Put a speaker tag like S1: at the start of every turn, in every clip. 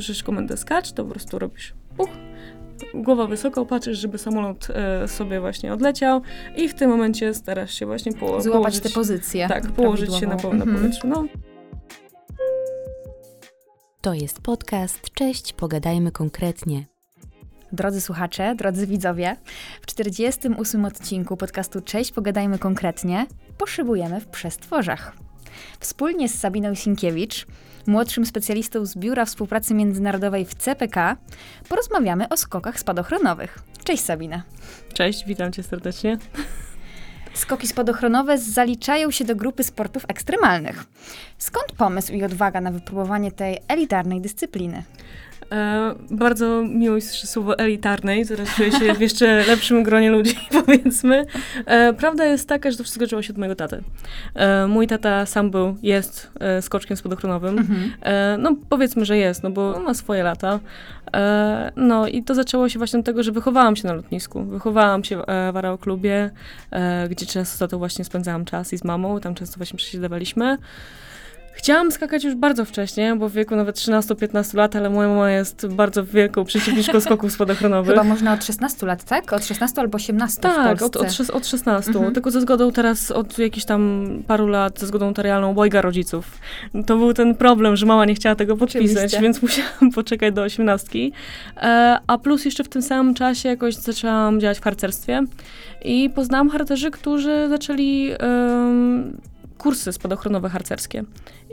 S1: słyszysz komendę skacz, to po prostu robisz uch, głowa wysoko, patrzysz, żeby samolot e, sobie właśnie odleciał i w tym momencie starasz się właśnie po,
S2: Złapać
S1: położyć,
S2: tę pozycję.
S1: tak, położyć się na, na
S2: Mhm.
S1: powietrzu. No,
S3: To jest podcast Cześć, pogadajmy konkretnie.
S2: Drodzy słuchacze, drodzy widzowie, w 48 odcinku podcastu Cześć, pogadajmy konkretnie, poszybujemy w przestworzach. Wspólnie z Sabiną Sinkiewicz, młodszym specjalistą z Biura Współpracy Międzynarodowej w CPK, porozmawiamy o skokach spadochronowych. Cześć Sabina.
S1: cześć, witam cię serdecznie.
S2: Skoki spadochronowe zaliczają się do grupy sportów ekstremalnych. Skąd pomysł i odwaga na wypróbowanie tej elitarnej dyscypliny?
S1: E, bardzo miło mi słyszeć słowo elitarnej, teraz czuję się w jeszcze lepszym gronie ludzi, powiedzmy. E, prawda jest taka, że to wszystko zaczęło się od mojego taty. E, mój tata sam był, jest e, skoczkiem spadochronowym. E, no powiedzmy, że jest, no bo on ma swoje lata. E, no i to zaczęło się właśnie od tego, że wychowałam się na lotnisku. Wychowałam się e, w aeroklubie, e, gdzie często tatą właśnie spędzałam czas i z mamą, tam często właśnie przesiadywaliśmy. Chciałam skakać już bardzo wcześnie, bo w wieku nawet 13-15 lat, ale moja mama jest bardzo wielką przeciwniczką skoków spadochronowych.
S2: Chyba można od 16 lat, tak? Od 16 albo 18 w
S1: tak, od, od, od 16.
S2: Mhm.
S1: Tylko ze zgodą teraz od jakichś tam paru lat, ze zgodą notarialną obojga rodziców. To był ten problem, że mama nie chciała tego podpisać,
S2: Oczywiście.
S1: więc musiałam poczekać do osiemnastki. E, a plus jeszcze w tym samym czasie jakoś zaczęłam działać w harcerstwie i poznałam harcerzy, którzy zaczęli em, kursy spadochronowe harcerskie.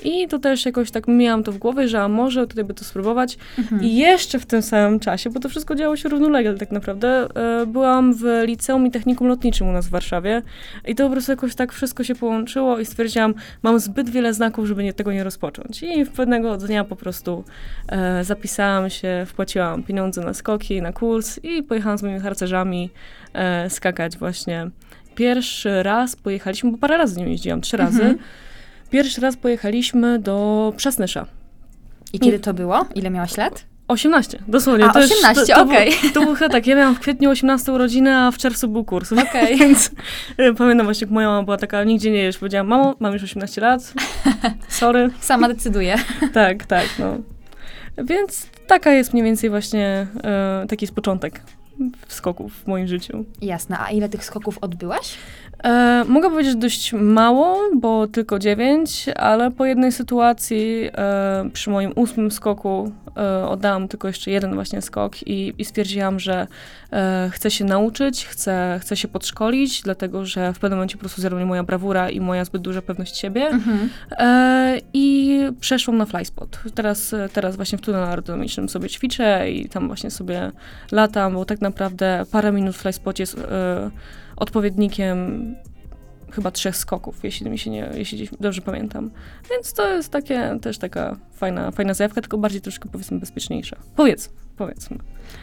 S1: I to też jakoś tak miałam to w głowie, że a może tutaj by to spróbować.
S2: Mhm.
S1: I jeszcze w tym samym czasie, bo to wszystko działo się równolegle tak naprawdę, e, byłam w liceum i technikum lotniczym u nas w Warszawie i to po prostu jakoś tak wszystko się połączyło i stwierdziłam, mam zbyt wiele znaków, żeby nie, tego nie rozpocząć. I pewnego dnia po prostu e, zapisałam się, wpłaciłam pieniądze na skoki, na kurs i pojechałam z moimi harcerzami e, skakać właśnie. Pierwszy raz pojechaliśmy, bo parę razy z nią jeździłam, trzy razy.
S2: Mhm.
S1: Pierwszy raz pojechaliśmy do Przasnysza.
S2: I kiedy to było? Ile miałaś lat?
S1: 18, dosłownie.
S2: A,
S1: to już-
S2: 18,
S1: to, to był-
S2: okej.
S1: To był chyba tak, ja miałam w kwietniu 18 urodziny, a w czerwcu był kurs.
S2: Okej.
S1: Więc e, pamiętam właśnie, jak moja mama była taka, nigdzie nie jesz. Powiedziałam, mamo, mam już 18 lat, sorry.
S2: Sama decyduję.
S1: Tak, tak, no. Więc taka jest mniej więcej właśnie, e, taki jest początek skoków w moim życiu.
S2: Jasne. A ile tych skoków odbyłaś?
S1: E, mogę powiedzieć że dość mało, bo tylko dziewięć, ale po jednej sytuacji e, przy moim ósmym skoku e, oddałam tylko jeszcze jeden właśnie skok i, i stwierdziłam, że e, chcę się nauczyć, chcę, chcę się podszkolić, dlatego że w pewnym momencie po prostu zerwał mnie moja brawura i moja zbyt duża pewność siebie.
S2: Mhm.
S1: E, I przeszłam na flyspot. Teraz, teraz właśnie w tunelu aerodynamicznym sobie ćwiczę i tam właśnie sobie latam, bo tak naprawdę parę minut w flyspocie jest e, odpowiednikiem chyba trzech skoków, jeśli mi się nie, jeśli dobrze pamiętam. Więc to jest takie, też taka fajna, fajna zajawka, tylko bardziej troszkę powiedzmy bezpieczniejsza. Powiedz, powiedzmy.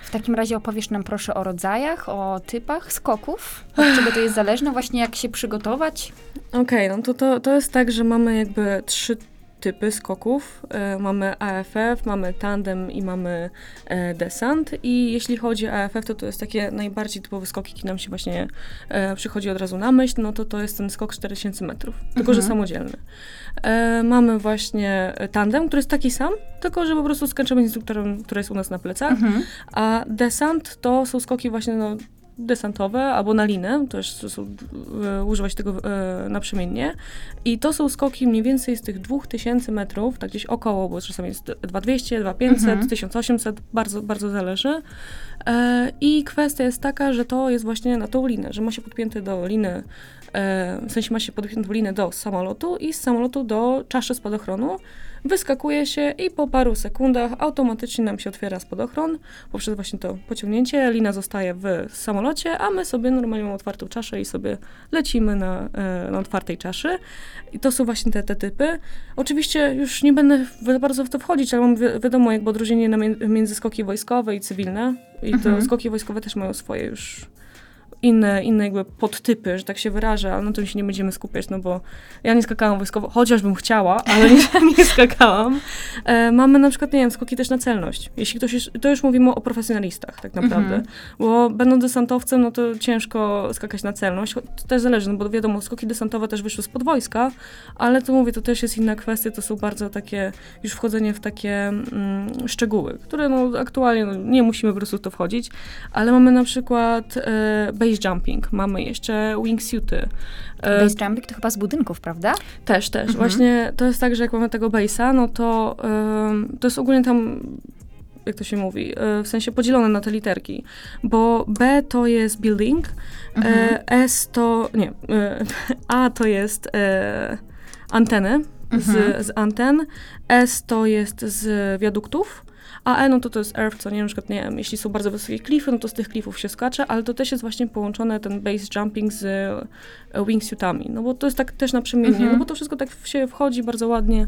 S2: W takim razie opowiesz nam proszę o rodzajach, o typach skoków. Od czego to jest zależne? Właśnie jak się przygotować?
S1: Okej, no to, to, to jest tak, że mamy jakby trzy typy skoków. E, mamy AFF, mamy tandem i mamy e, desant. I jeśli chodzi o AFF, to to jest takie najbardziej typowe skoki, jakie nam się właśnie e, przychodzi od razu na myśl, no to to jest ten skok 4000 metrów, tylko że
S2: Mhm.
S1: samodzielny. E, mamy właśnie tandem, który jest taki sam, tylko że po prostu skaczemy z instruktorem, który jest u nas na plecach.
S2: Mhm.
S1: A desant to są skoki właśnie no, desantowe albo na linę, też to są, e, używać tego e, naprzemiennie. I to są skoki mniej więcej z tych 2000 metrów, tak gdzieś około, bo czasami jest 2200, 2500,
S2: Mhm.
S1: 1800, bardzo, bardzo zależy. E, I kwestia jest taka, że to jest właśnie na tą linę, że ma się podpięte do liny, e, w sensie ma się podpiętą linę do samolotu i z samolotu do czaszy spadochronu. Wyskakuje się i po paru sekundach automatycznie nam się otwiera spadochron poprzez właśnie to pociągnięcie. Lina zostaje w samolocie, a my sobie normalnie mamy otwartą czaszę i sobie lecimy na, e, na otwartej czaszy. I to są właśnie te, te typy. Oczywiście już nie będę bardzo w to wchodzić, ale mam wi- wiadomo jakby odróżnienie między skoki wojskowe i cywilne. I to
S2: Mhm.
S1: skoki wojskowe też mają swoje już inne, inne jakby podtypy, że tak się wyrażę, ale na tym się nie będziemy skupiać, no bo ja nie skakałam wojskowo, chociażbym chciała, ale nie, nie skakałam. E, mamy na przykład, nie wiem, skoki też na celność. Jeśli ktoś to już mówimy o profesjonalistach tak naprawdę,
S2: Mhm.
S1: bo będąc desantowcem, no to ciężko skakać na celność. To też zależy, no bo wiadomo, skoki desantowe też wyszły spod wojska, ale to mówię, to też jest inna kwestia, to są bardzo takie, już wchodzenie w takie mm, szczegóły, które no aktualnie no, nie musimy po prostu w to wchodzić, ale mamy na przykład e, base jumping, mamy jeszcze wingsuity. E,
S2: Base jumping to chyba z budynków, prawda?
S1: też, też.
S2: Mhm.
S1: Właśnie to jest tak, że jak mamy tego base'a, no to ym, to jest ogólnie tam, jak to się mówi, y, w sensie podzielone na te literki, bo B to jest building,
S2: Mhm.
S1: e, S to, nie, A to jest e, anteny,
S2: Mhm.
S1: z, z anten, S to jest z wiaduktów, a E no to to jest earth, co nie, na przykład, nie wiem, jeśli są bardzo wysokie klify, no to z tych klifów się skacze, ale to też jest właśnie połączone ten base jumping z e, wingsuitami, no bo to jest tak też naprzemiennie,
S2: Mhm.
S1: no bo to wszystko tak w- się wchodzi bardzo ładnie,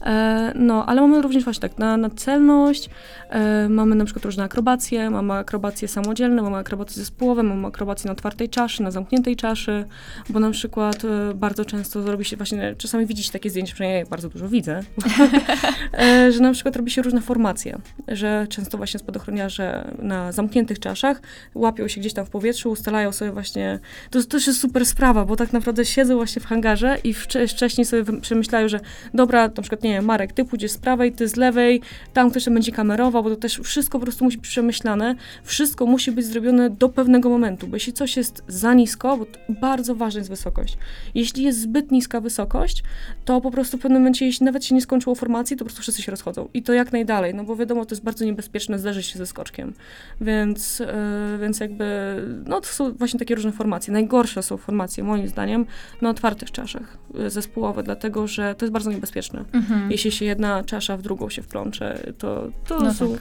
S1: e, no, ale mamy również właśnie tak na, na celność, e, mamy na przykład różne akrobacje, mamy akrobacje samodzielne, mamy akrobacje zespołowe, mamy akrobacje na otwartej czaszy, na zamkniętej czaszy, bo na przykład e, bardzo często robi się właśnie, czasami widzicie takie zdjęcia, przynajmniej ja bardzo dużo widzę, e, że na przykład robi się różne formacje, że często właśnie spadochroniarze na zamkniętych czaszach łapią się gdzieś tam w powietrzu, ustalają sobie właśnie, to też jest super sprawa, bo tak naprawdę siedzą właśnie w hangarze i wcze- wcześniej sobie przemyślają, że dobra, na przykład, nie wiem, Marek, ty pójdziesz z prawej, ty z lewej, tam ktoś będzie kamerował, bo to też wszystko po prostu musi być przemyślane, wszystko musi być zrobione do pewnego momentu, bo jeśli coś jest za nisko, bo to bardzo ważna jest wysokość, jeśli jest zbyt niska wysokość, to po prostu w pewnym momencie, jeśli nawet się nie skończyło formacji, to po prostu wszyscy się rozchodzą. I to jak najdalej, no bo wiadomo, to jest bardzo niebezpieczne zderzyć się ze skoczkiem. Więc, e, więc jakby, no to są właśnie takie różne formacje. Najgorsze są formacje, moim zdaniem, na otwartych czaszach e, zespołowe, dlatego że to jest bardzo niebezpieczne.
S2: Mhm.
S1: Jeśli się jedna czasza w drugą się wplącze, to, to
S2: No
S1: są
S2: tak.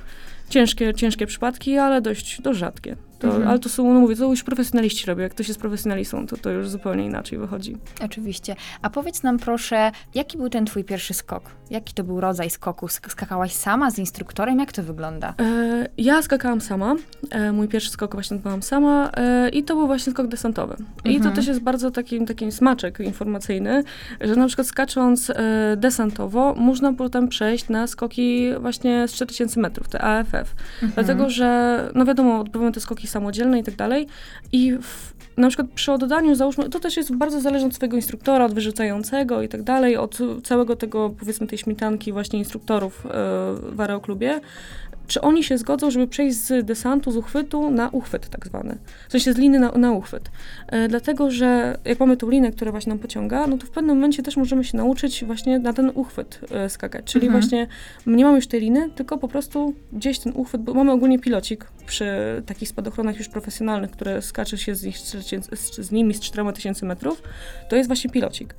S1: ciężkie, ciężkie przypadki, ale dość, dość rzadkie. To,
S2: Mhm.
S1: Ale to są, no mówię, to już profesjonaliści robią. Jak ktoś jest profesjonalistą, to to już zupełnie inaczej wychodzi.
S2: Oczywiście. A powiedz nam proszę, jaki był ten twój pierwszy skok? Jaki to był rodzaj skoku? Sk- Skakałaś sama z instruktorem? Jak to wygląda?
S1: E, ja skakałam sama. E, mój pierwszy skok właśnie odbyłam sama e, i to był właśnie skok desantowy. I
S2: Mhm.
S1: to też jest bardzo taki, taki smaczek informacyjny, że na przykład skacząc e, desantowo, można potem przejść na skoki właśnie z 4000 metrów, te AFF.
S2: Mhm.
S1: Dlatego, że no wiadomo, odbywamy te skoki samodzielne i tak dalej. I w, na przykład przy oddaniu, załóżmy, to też jest bardzo zależne od swojego instruktora, od wyrzucającego i tak dalej, od całego tego, powiedzmy, tej śmietanki właśnie instruktorów e, w aeroklubie, czy oni się zgodzą, żeby przejść z desantu, z uchwytu na uchwyt tak zwany. W sensie z liny na, na uchwyt. E, dlatego, że jak mamy tą linę, która właśnie nam pociąga, no to w pewnym momencie też możemy się nauczyć właśnie na ten uchwyt e, skakać. Czyli
S2: Mhm.
S1: właśnie nie mamy już tej liny, tylko po prostu gdzieś ten uchwyt, bo mamy ogólnie pilocik przy takich spadochronach już profesjonalnych, które skacze się z, nich z, 4000 z, z nimi z 4000 metrów, to jest właśnie pilocik.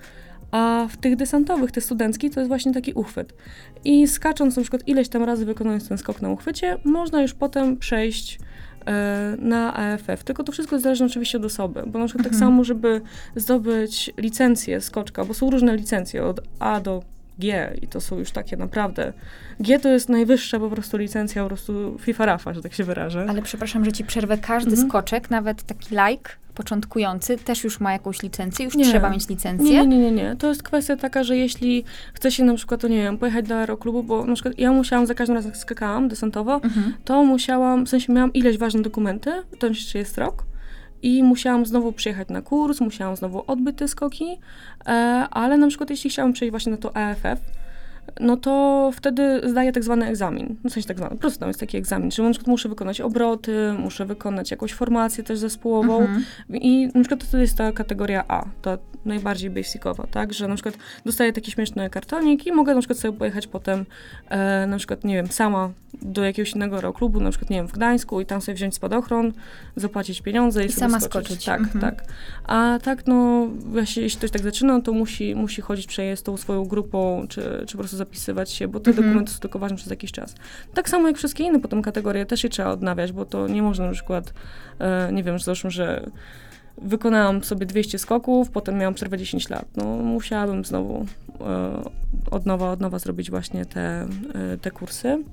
S1: A w tych desantowych, tych studenckich, to jest właśnie taki uchwyt. I skacząc na przykład ileś tam razy wykonując ten skok na uchwycie, można już potem przejść e, na AFF. Tylko to wszystko zależy oczywiście od osoby, bo na przykład tak
S2: Mhm.
S1: samo, żeby zdobyć licencję skoczka, bo są różne licencje od A do G i to są już takie naprawdę. G to jest najwyższa po prostu licencja, po prostu FIFA Rafa, że tak się wyrażę.
S2: Ale przepraszam, że ci przerwę. Każdy
S1: Mhm.
S2: skoczek, nawet taki like początkujący, też już ma jakąś licencję? Już
S1: Nie.
S2: trzeba mieć licencję?
S1: Nie, nie, nie, nie. To jest kwestia taka, że jeśli chce się na przykład, to nie wiem, pojechać do aeroklubu, bo na przykład ja musiałam za każdym razem, jak skakałam desantowo,
S2: Mhm.
S1: to musiałam, w sensie miałam ileś ważnych dokumenty, to jeszcze jest rok, i musiałam znowu przyjechać na kurs, musiałam znowu odbyć te skoki, e, ale na przykład jeśli chciałam przejść właśnie na to AFF, no to wtedy zdaję tak zwany egzamin. No w sensie tak zwany, po prostu tam jest taki egzamin, czyli na przykład muszę wykonać obroty, muszę wykonać jakąś formację też zespołową
S2: Mhm.
S1: i na przykład to jest ta kategoria A, ta najbardziej basicowa, tak, że na przykład dostaję taki śmieszny kartonik i mogę na przykład sobie pojechać potem e, na przykład, nie wiem, sama do jakiegoś innego aeroklubu, na przykład, nie wiem, w Gdańsku i tam sobie wziąć spadochron, zapłacić pieniądze i,
S2: I
S1: sobie
S2: sama
S1: skoczyć.
S2: skoczyć.
S1: Tak,
S2: Mhm.
S1: tak. A tak, no, właśnie, jeśli ktoś tak zaczyna, to musi, musi chodzić przez tą swoją grupą, czy, czy po prostu zapisywać się, bo te
S2: Mhm.
S1: dokumenty są tylko ważne przez jakiś czas. Tak samo jak wszystkie inne potem kategorie, też je trzeba odnawiać, bo to nie można na przykład, e, nie wiem, załóżmy, że wykonałam sobie 200 skoków, potem miałam przerwę 10 lat. No, musiałabym znowu e, od nowa, od nowa zrobić właśnie te, e, te kursy.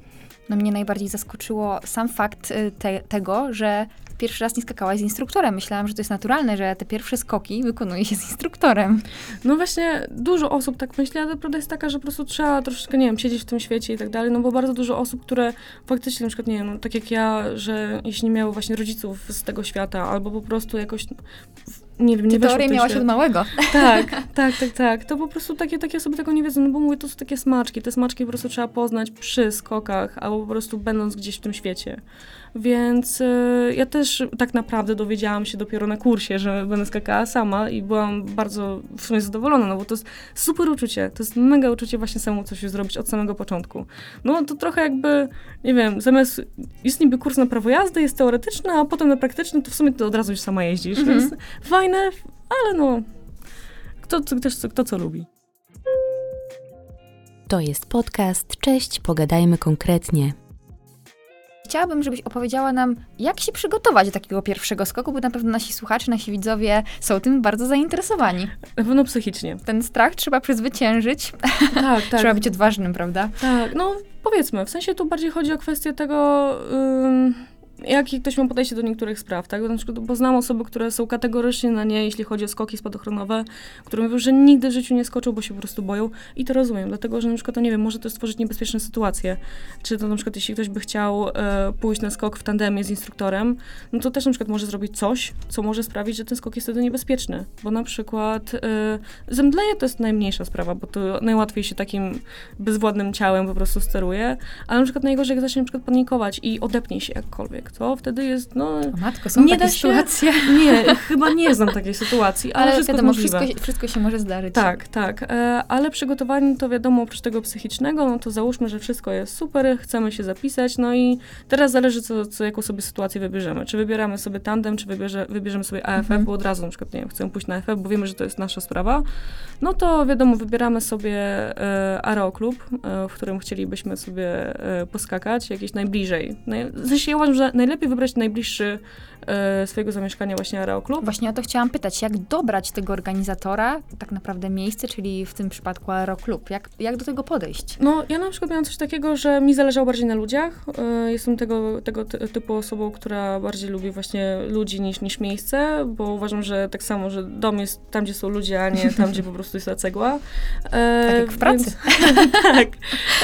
S2: No mnie najbardziej zaskoczyło sam fakt y, te, tego, że pierwszy raz nie skakałaś z instruktorem. Myślałam, że to jest naturalne, że te pierwsze skoki wykonuje się z instruktorem.
S1: No właśnie, dużo osób tak myśli, ale prawda jest taka, że po prostu trzeba troszeczkę, nie wiem, siedzieć w tym świecie i tak dalej, no bo bardzo dużo osób, które faktycznie na przykład, nie wiem, no, tak jak ja, że jeśli miały właśnie rodziców z tego świata, albo po prostu jakoś, nie wiem, nie
S2: teorię miałaś
S1: świat.
S2: od małego.
S1: Tak, tak, tak, tak. To po prostu takie, takie osoby tego nie wiedzą, no bo mówię, to są takie smaczki. Te smaczki po prostu trzeba poznać przy skokach, albo po prostu będąc gdzieś w tym świecie. Więc y, ja też tak naprawdę dowiedziałam się dopiero na kursie, że będę skakała sama i byłam bardzo w sumie zadowolona, no bo to jest super uczucie. To jest mega uczucie właśnie samemu coś zrobić od samego początku. No to trochę jakby, nie wiem, zamiast, jest niby kurs na prawo jazdy, jest teoretyczny, a potem na praktyczny, to w sumie ty od razu już sama jeździsz,
S2: Mhm.
S1: więc fajne, ale no, kto, kto, też, kto co lubi.
S3: To jest podcast Cześć, pogadajmy konkretnie.
S2: Chciałabym, żebyś opowiedziała nam, jak się przygotować do takiego pierwszego skoku, bo na pewno nasi słuchacze, nasi widzowie są tym bardzo zainteresowani.
S1: Na pewno psychicznie.
S2: Ten strach trzeba przezwyciężyć.
S1: Tak, tak.
S2: Trzeba być odważnym, prawda?
S1: Tak, no powiedzmy, w sensie tu bardziej chodzi o kwestię tego, ym, jakie ktoś ma podejście do niektórych spraw, tak? Na przykład, bo znam osoby, które są kategorycznie na nie, jeśli chodzi o skoki spadochronowe, które mówią, że nigdy w życiu nie skoczą, bo się po prostu boją. I to rozumiem, dlatego, że na przykład, to nie wiem, może to stworzyć niebezpieczne sytuacje, czy to na przykład, jeśli ktoś by chciał e, pójść na skok w tandemie z instruktorem, no to też na przykład może zrobić coś, co może sprawić, że ten skok jest wtedy niebezpieczny, bo na przykład e, zemdleje to jest najmniejsza sprawa, bo to najłatwiej się takim bezwładnym ciałem po prostu steruje, ale na przykład najgorzej, jak zacznie na przykład panikować i odepnie się jakkolwiek, to wtedy jest, no...
S2: O matko, są
S1: Nie
S2: takie
S1: da się-
S2: sytuacje.
S1: Nie, chyba nie znam takiej sytuacji, ale,
S2: Ale
S1: wszystko
S2: wiadomo, wszystko, wszystko się może zdarzyć.
S1: Tak, tak, e, ale przygotowanie to wiadomo, oprócz tego psychicznego, no to załóżmy, że wszystko jest super, chcemy się zapisać, no i teraz zależy, co, co jaką sobie sytuację wybierzemy. Czy wybieramy sobie tandem, czy wybierze, wybierzemy sobie AFF,
S2: Mhm.
S1: bo od razu na przykład, nie wiem, chcemy pójść na AFF, bo wiemy, że to jest nasza sprawa, no to wiadomo, wybieramy sobie e, Areo Klub, e, w którym chcielibyśmy sobie e, poskakać, jakieś najbliżej. Naj, w sensie ja uważam, że najlepiej wybrać najbliższy e, swojego zamieszkania właśnie Areo Klub.
S2: Właśnie o to chciałam pytać, jak dobrać tego organizatora, tak naprawdę miejsce, czyli w tym przypadku Aeroklub. Jak, jak do tego podejść?
S1: No, ja na przykład miałam coś takiego, że mi zależało bardziej na ludziach. E, Jestem tego, tego ty- typu osobą, która bardziej lubi właśnie ludzi niż, niż miejsce, bo uważam, że tak samo, że dom jest tam, gdzie są ludzie, a nie tam, gdzie po prostu jest ta cegła. E,
S2: Tak jak w pracy.
S1: Więc, tak.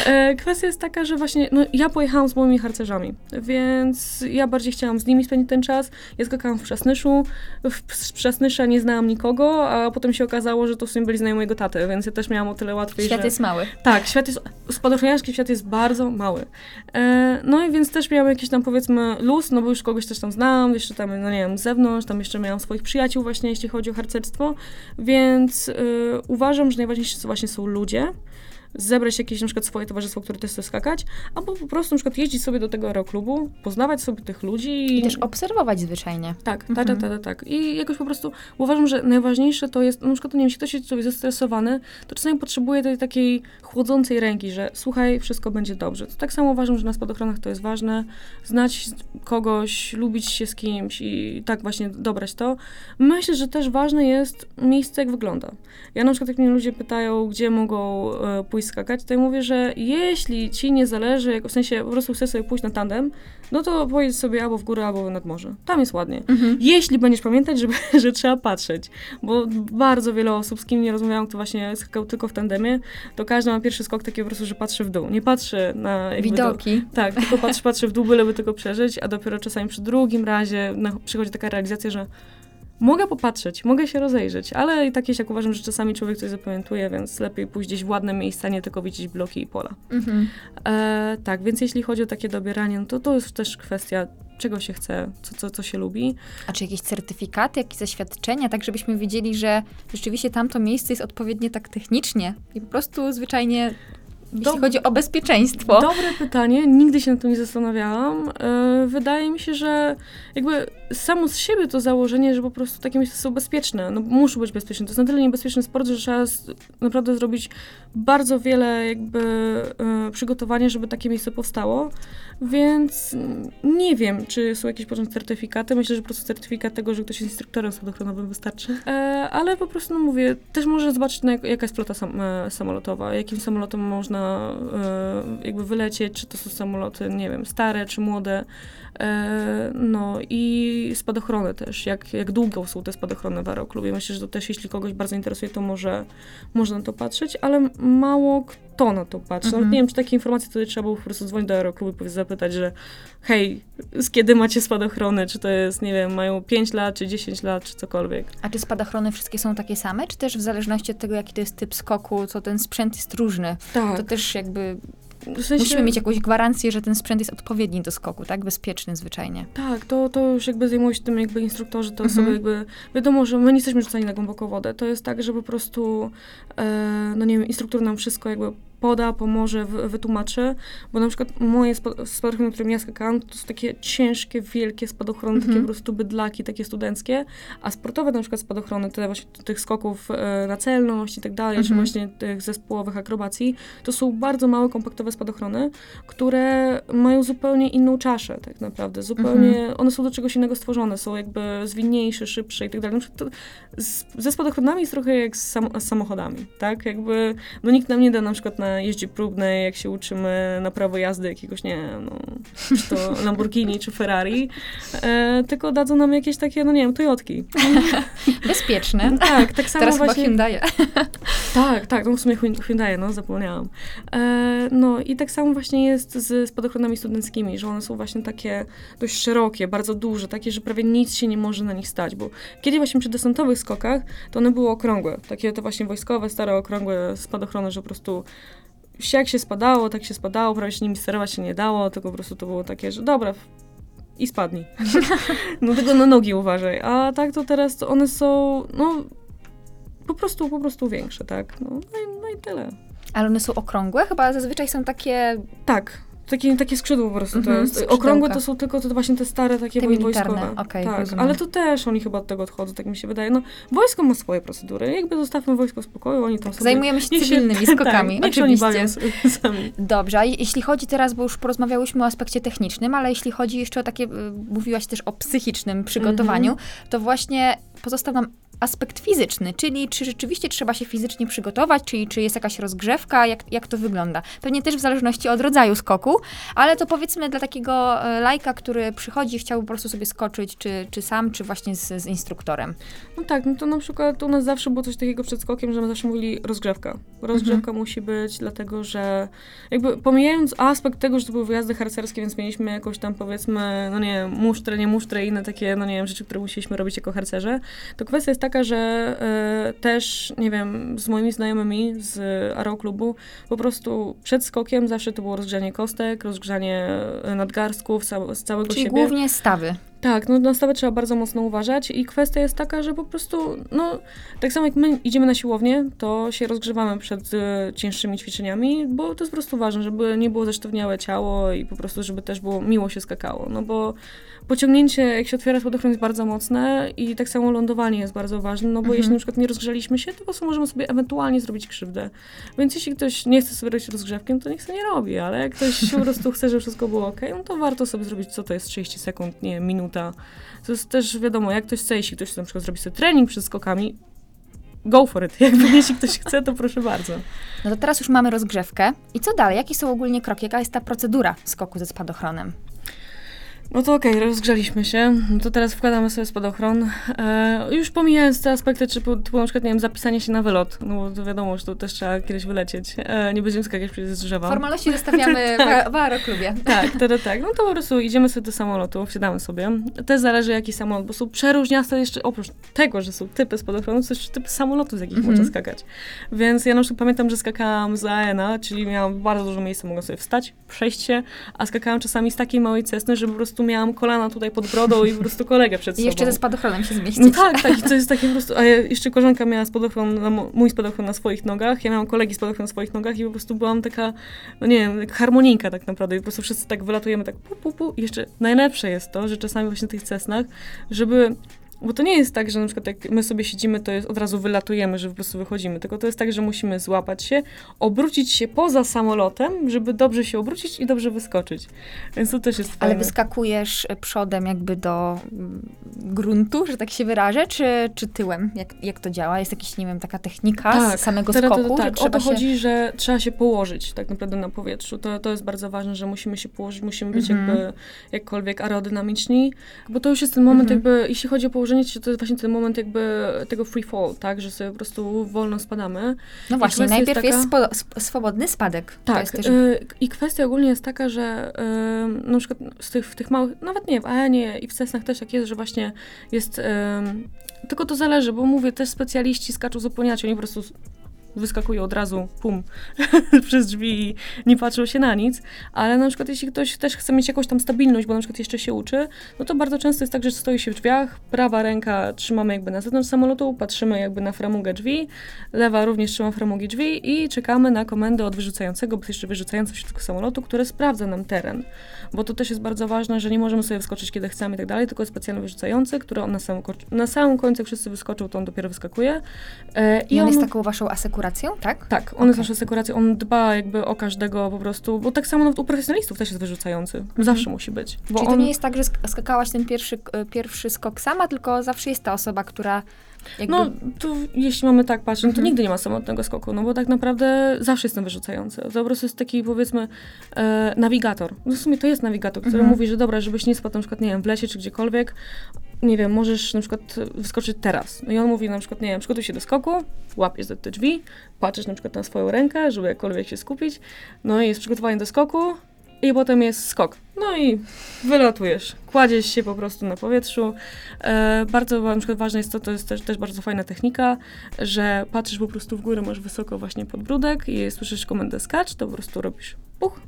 S1: E, Kwestia jest taka, że właśnie, no ja pojechałam z moimi harcerzami, więc ja bardziej chciałam z nimi spędzić ten czas. Ja skakałam w Przasnyszu, w Przasnysza nie znałam nikogo, a potem się okazało, że to w sumie byli znajomi mojego taty, więc ja też miałam o tyle łatwiej,
S2: Świat
S1: że...
S2: jest mały.
S1: Tak, świat jest, spadochroniarski świat jest bardzo mały. E, no i więc też miałam jakiś tam powiedzmy luz, no bo już kogoś też tam znałam, jeszcze tam, no nie wiem, z zewnątrz, tam jeszcze miałam swoich przyjaciół właśnie, jeśli chodzi o harcerstwo, więc e, uważam, że najważniejsze właśnie są ludzie, zebrać jakieś na przykład swoje towarzystwo, które też chce skakać, albo po prostu na przykład jeździć sobie do tego aeroklubu, poznawać sobie tych ludzi.
S2: I też obserwować zwyczajnie.
S1: Tak, tak,
S2: Mhm.
S1: tak, tak, tak. I jakoś po prostu uważam, że najważniejsze to jest, no na przykład, nie wiem, jeśli ktoś jest sobie zestresowany, to czasami potrzebuje tej takiej chłodzącej ręki, że słuchaj, wszystko będzie dobrze. To tak samo uważam, że na spadochronach to jest ważne, znać kogoś, lubić się z kimś i tak właśnie dobrać to. Myślę, że też ważne jest miejsce, jak wygląda. Ja na przykład, jak mnie ludzie pytają, gdzie mogą e, pójść skakać, to ja mówię, że jeśli ci nie zależy, jak, w sensie po prostu chcesz sobie pójść na tandem, no to pojedź sobie albo w górę, albo nad morze. Tam jest ładnie.
S2: Mhm.
S1: Jeśli będziesz pamiętać, żeby, że trzeba patrzeć, bo bardzo wiele osób, z kim nie rozmawiałam, kto właśnie skakał tylko w tandemie, to każdy ma pierwszy skok taki po prostu, że patrzy w dół. Nie patrzy na
S2: Widoki.
S1: Do, tak, tylko patrzy, patrzy w dół, byleby tylko przeżyć, a dopiero czasami przy drugim razie przychodzi taka realizacja, że mogę popatrzeć, mogę się rozejrzeć, ale i tak jest, jak uważam, że czasami człowiek coś zapamiętuje, więc lepiej pójść gdzieś w ładne miejsca, nie tylko widzieć bloki i pola.
S2: Mhm.
S1: E, tak, więc jeśli chodzi o takie dobieranie, no to to jest też kwestia, czego się chce, co, co, co się lubi.
S2: A czy jakieś certyfikaty, jakieś zaświadczenia, tak żebyśmy wiedzieli, że rzeczywiście tamto miejsce jest odpowiednie tak technicznie i po prostu zwyczajnie, jeśli chodzi o bezpieczeństwo.
S1: Dobre pytanie, nigdy się na tym nie zastanawiałam. E, wydaje mi się, że jakby samo z siebie to założenie, że po prostu takie miejsca są bezpieczne, no muszą być bezpieczne. To jest na tyle niebezpieczny sport, że trzeba z, naprawdę zrobić bardzo wiele jakby e, przygotowania, żeby takie miejsce powstało. Więc nie wiem, czy są jakieś porządne certyfikaty. Myślę, że po prostu certyfikat tego, że ktoś jest instruktorem spadochronowym wystarczy. E, ale po prostu, no mówię, też może zobaczyć, jaka jest flota sam, samolotowa, jakim samolotem można można e, jakby wylecieć, czy to są samoloty, nie wiem, stare, czy młode. E, no i spadochrony też, jak, jak długo są te spadochrony w aeroklubie. Myślę, że to też, jeśli kogoś bardzo interesuje, to może można na to patrzeć, ale mało kto na to patrzy.
S2: Mhm.
S1: Nawet nie wiem, czy takie informacje wtedy trzeba było po prostu dzwonić do aeroklubu i zapytać, że hej, z kiedy macie spadochrony, czy to jest, nie wiem, mają 5 lat, czy 10 lat, czy cokolwiek.
S2: A czy spadochrony wszystkie są takie same, czy też w zależności od tego, jaki to jest typ skoku, to ten sprzęt jest różny?
S1: Tak.
S2: To też jakby
S1: w sensie,
S2: musimy mieć jakąś gwarancję, że ten sprzęt jest odpowiedni do skoku, tak? Bezpieczny zwyczajnie.
S1: Tak, to, to już jakby zajmują się tym jakby instruktorzy, to
S2: Mhm.
S1: osoby jakby, wiadomo, że my nie jesteśmy rzucani na głęboką wodę, to jest tak, że po prostu, e, no nie wiem, instruktor nam wszystko jakby poda, pomoże, wy, wytłumaczy, bo na przykład moje spa- spadochrony, którym ja skakałam, to są takie ciężkie, wielkie spadochrony,
S2: Mhm.
S1: takie po prostu bydlaki, takie studenckie, a sportowe na przykład spadochrony, te właśnie tych skoków e, na celność i tak dalej, czy
S2: Mhm.
S1: właśnie tych zespołowych akrobacji, to są bardzo małe, kompaktowe spadochrony, które mają zupełnie inną czaszę tak naprawdę, zupełnie, one są do czegoś innego stworzone, są jakby zwinniejsze, szybsze i tak dalej. Na ze spadochronami jest trochę jak z, sam, z samochodami, tak? Jakby, no nikt nam nie da na przykład na jeździe próbnej, jak się uczymy na prawo jazdy jakiegoś, nie no, czy to Lamborghini, czy Ferrari, e, tylko dadzą nam jakieś takie, no nie wiem, Toyotki.
S2: Bezpieczny.
S1: Tak, tak samo
S2: Teraz chyba
S1: właśnie...
S2: Hyundai.
S1: Tak, tak, no w sumie Hyun- Hyundai, no zapomniałam. E, no i tak samo właśnie jest z spadochronami studenckimi, że one są właśnie takie dość szerokie, bardzo duże, takie, że prawie nic się nie może na nich stać, bo kiedy właśnie przy desantowych skokach, to one były okrągłe, takie te właśnie wojskowe, stare, okrągłe spadochrony, że po prostu się- jak się spadało, tak się spadało, prawie się nimi sterować się nie dało, tylko po prostu to było takie, że dobra, i spadnij. no tylko na nogi uważaj. A tak to teraz to one są, no po prostu, po prostu większe, tak? No, no, i, no i tyle.
S2: Ale one są okrągłe? Chyba zazwyczaj są takie
S1: Tak. Takie, takie skrzydło po prostu
S2: Mhm,
S1: to jest.
S2: skrzydełka.
S1: Okrągłe to są tylko te właśnie te stare takie
S2: Te
S1: wojskowe.
S2: okej,
S1: tak,
S2: rozumiem.
S1: ale to też oni chyba od tego odchodzą, tak mi się wydaje. No, wojsko ma swoje procedury. Jakby zostawmy wojsko w spokoju, oni tam sobie...
S2: Zajmujemy się cywilnymi
S1: tak,
S2: skokami,
S1: się oni
S2: oczywiście.
S1: s- sami.
S2: Dobrze, a jeśli chodzi teraz, bo już porozmawiałyśmy o aspekcie technicznym, ale jeśli chodzi jeszcze o takie, y, mówiłaś też o psychicznym przygotowaniu, to właśnie pozostał nam aspekt fizyczny, czyli czy rzeczywiście trzeba się fizycznie przygotować, czyli czy jest jakaś rozgrzewka, jak, jak to wygląda. Pewnie też w zależności od rodzaju skoku, ale to powiedzmy dla takiego e, lajka, który przychodzi i chciałby po prostu sobie skoczyć, czy, czy sam, czy właśnie z, z instruktorem.
S1: No tak, no to na przykład u nas zawsze było coś takiego przed skokiem, że my zawsze mówili rozgrzewka. Rozgrzewka musi być, dlatego że jakby pomijając aspekt tego, że to były wyjazdy harcerskie, więc mieliśmy jakąś tam powiedzmy, no nie musztrę, nie musztrę i inne takie, no nie wiem, rzeczy, które musieliśmy robić jako harcerze, to kwestia jest taka, że e, też, nie wiem, z moimi znajomymi z aeroklubu, po prostu przed skokiem zawsze to było rozgrzanie kostek, rozgrzanie e, nadgarstków, ca- z całego
S2: Czyli
S1: siebie.
S2: głównie stawy.
S1: Tak, no na stawę trzeba bardzo mocno uważać i kwestia jest taka, że po prostu, no, tak samo jak my idziemy na siłownię, to się rozgrzewamy przed e, cięższymi ćwiczeniami, bo to jest po prostu ważne, żeby nie było zesztywniałe ciało i po prostu, żeby też było miło się skakało, no bo pociągnięcie, jak się otwiera spadochron jest bardzo mocne i tak samo lądowanie jest bardzo ważne, no bo
S2: Mhm.
S1: jeśli na przykład nie rozgrzeliśmy się, to po prostu możemy sobie ewentualnie zrobić krzywdę. Więc jeśli ktoś nie chce sobie robić rozgrzewkiem, to niech sobie nie robi, ale jak ktoś po prostu chce, żeby wszystko było ok, no to warto sobie zrobić, co to jest 30 sekund, nie minuta. To jest też wiadomo, jak ktoś chce, jeśli ktoś chce na przykład zrobić sobie trening przed skokami, go for it. Jakby jeśli ktoś chce, to proszę bardzo.
S2: No to teraz już mamy rozgrzewkę. I co dalej? Jakie są ogólnie kroki? Jaka jest ta procedura skoku ze spadochronem?
S1: No to okej, rozgrzaliśmy się. No to teraz wkładamy sobie spadochron. E, już pomijając te aspekty, czy typu, na przykład, nie wiem, zapisanie się na wylot, no bo to wiadomo, że to też trzeba kiedyś wylecieć. E, nie będziemy skakać przez drzewa.
S2: Formalności zostawiamy w, w aeroklubie.
S1: Tak, tak, tak. No to po prostu idziemy sobie do samolotu, wsiadamy sobie. Też zależy jaki samolot, bo są przeróżniaste jeszcze, oprócz tego, że są typy spadochronu, są jeszcze typy samolotów, z jakich
S2: Mhm.
S1: można skakać. Więc ja na przykład pamiętam, że skakałam z AENA, czyli miałam bardzo dużo miejsca, mogłam sobie wstać, przejść się, a skakałam czasami z takiej małej cesny, że po prostu miałam kolana tutaj pod brodą i po prostu kolegę przed
S2: I
S1: sobą.
S2: jeszcze ze spadochronem się zmieścić.
S1: No tak, tak, i to jest takie po prostu, a ja, jeszcze koleżanka miała spadochron, na mój spadochron na swoich nogach, ja miałam kolegi spadochron na swoich nogach i po prostu byłam taka, no nie wiem, jak harmonijka tak naprawdę i po prostu wszyscy tak wylatujemy tak pu, pu, pu i jeszcze najlepsze jest to, że czasami właśnie w tych cesnach, żeby bo to nie jest tak, że na przykład jak my sobie siedzimy, to jest od razu wylatujemy, że po prostu wychodzimy, tylko to jest tak, że musimy złapać się, obrócić się poza samolotem, żeby dobrze się obrócić i dobrze wyskoczyć. Więc to też jest
S2: Ale
S1: fajne.
S2: wyskakujesz przodem jakby do mm, gruntu, że tak się wyrażę, czy, czy tyłem? Jak, jak to działa? Jest jakaś, nie wiem, taka technika z samego
S1: teraz
S2: skoku,
S1: to,
S2: że
S1: tak, o
S2: trzeba
S1: to
S2: się...
S1: chodzi, że trzeba się położyć tak naprawdę na powietrzu. To, to jest bardzo ważne, że musimy się położyć, musimy być
S2: Mhm.
S1: jakby jakkolwiek aerodynamiczni, bo to już jest ten moment
S2: Mhm.
S1: jakby, jeśli chodzi o położenie się, to jest właśnie ten moment jakby tego free fall, tak, że sobie po prostu wolno spadamy.
S2: No właśnie,
S1: jest
S2: najpierw jest,
S1: taka-
S2: spo, sp- swobodny spadek.
S1: Tak,
S2: jest też...
S1: y, i kwestia ogólnie jest taka, że y, na przykład z tych, w tych małych, nawet nie, w AN-ie i w Cessnach też tak jest, że właśnie jest, y, tylko to zależy, bo mówię, też specjaliści skaczą z oponiaci, oni po prostu wyskakują od razu, pum, przez drzwi i nie patrzą się na nic, ale na przykład jeśli ktoś też chce mieć jakąś tam stabilność, bo na przykład jeszcze się uczy, no to bardzo często jest tak, że stoi się w drzwiach, prawa ręka trzymamy jakby na zewnątrz samolotu, patrzymy jakby na framugę drzwi, lewa również trzyma framugi drzwi i czekamy na komendę od wyrzucającego, bo jeszcze wyrzucający się tego samolotu, które sprawdza nam teren. Bo to też jest bardzo ważne, że nie możemy sobie wyskoczyć kiedy chcemy i tak dalej, tylko jest specjalny wyrzucający, który on na samym, na samym końcu, jak wszyscy wyskoczą, to on dopiero wyskakuje. E,
S2: I on jest taką waszą asekuracją, tak?
S1: tak, on jest
S2: Okej.
S1: naszą sekuracją, on dba jakby o każdego po prostu, bo tak samo nawet u profesjonalistów też jest wyrzucający. Zawsze musi być. Bo
S2: Czyli
S1: on,
S2: to nie jest tak, że sk- skakałaś ten pierwszy, pierwszy skok sama, tylko zawsze jest ta osoba, która jakby...
S1: No, tu jeśli mamy tak patrzeć, no to
S2: Mhm.
S1: nigdy nie ma samotnego skoku, no bo tak naprawdę zawsze jestem wyrzucający. To po prostu jest taki, powiedzmy, e, nawigator. No w sumie to jest nawigator, który
S2: Mhm.
S1: mówi, że dobra, żebyś nie spadł na przykład, nie wiem, w lesie czy gdziekolwiek, nie wiem, możesz na przykład wyskoczyć teraz. No i on mówi na przykład, nie wiem, przygotuj się do skoku, łapiesz za te drzwi, patrzysz na przykład na swoją rękę, żeby jakkolwiek się skupić, no i jest przygotowanie do skoku i potem jest skok. No i wylatujesz, kładziesz się po prostu na powietrzu. E, bardzo na przykład ważne jest to, to jest też, też bardzo fajna technika, że patrzysz po prostu w górę, masz wysoko właśnie podbródek i słyszysz komendę skacz, to po prostu robisz puch,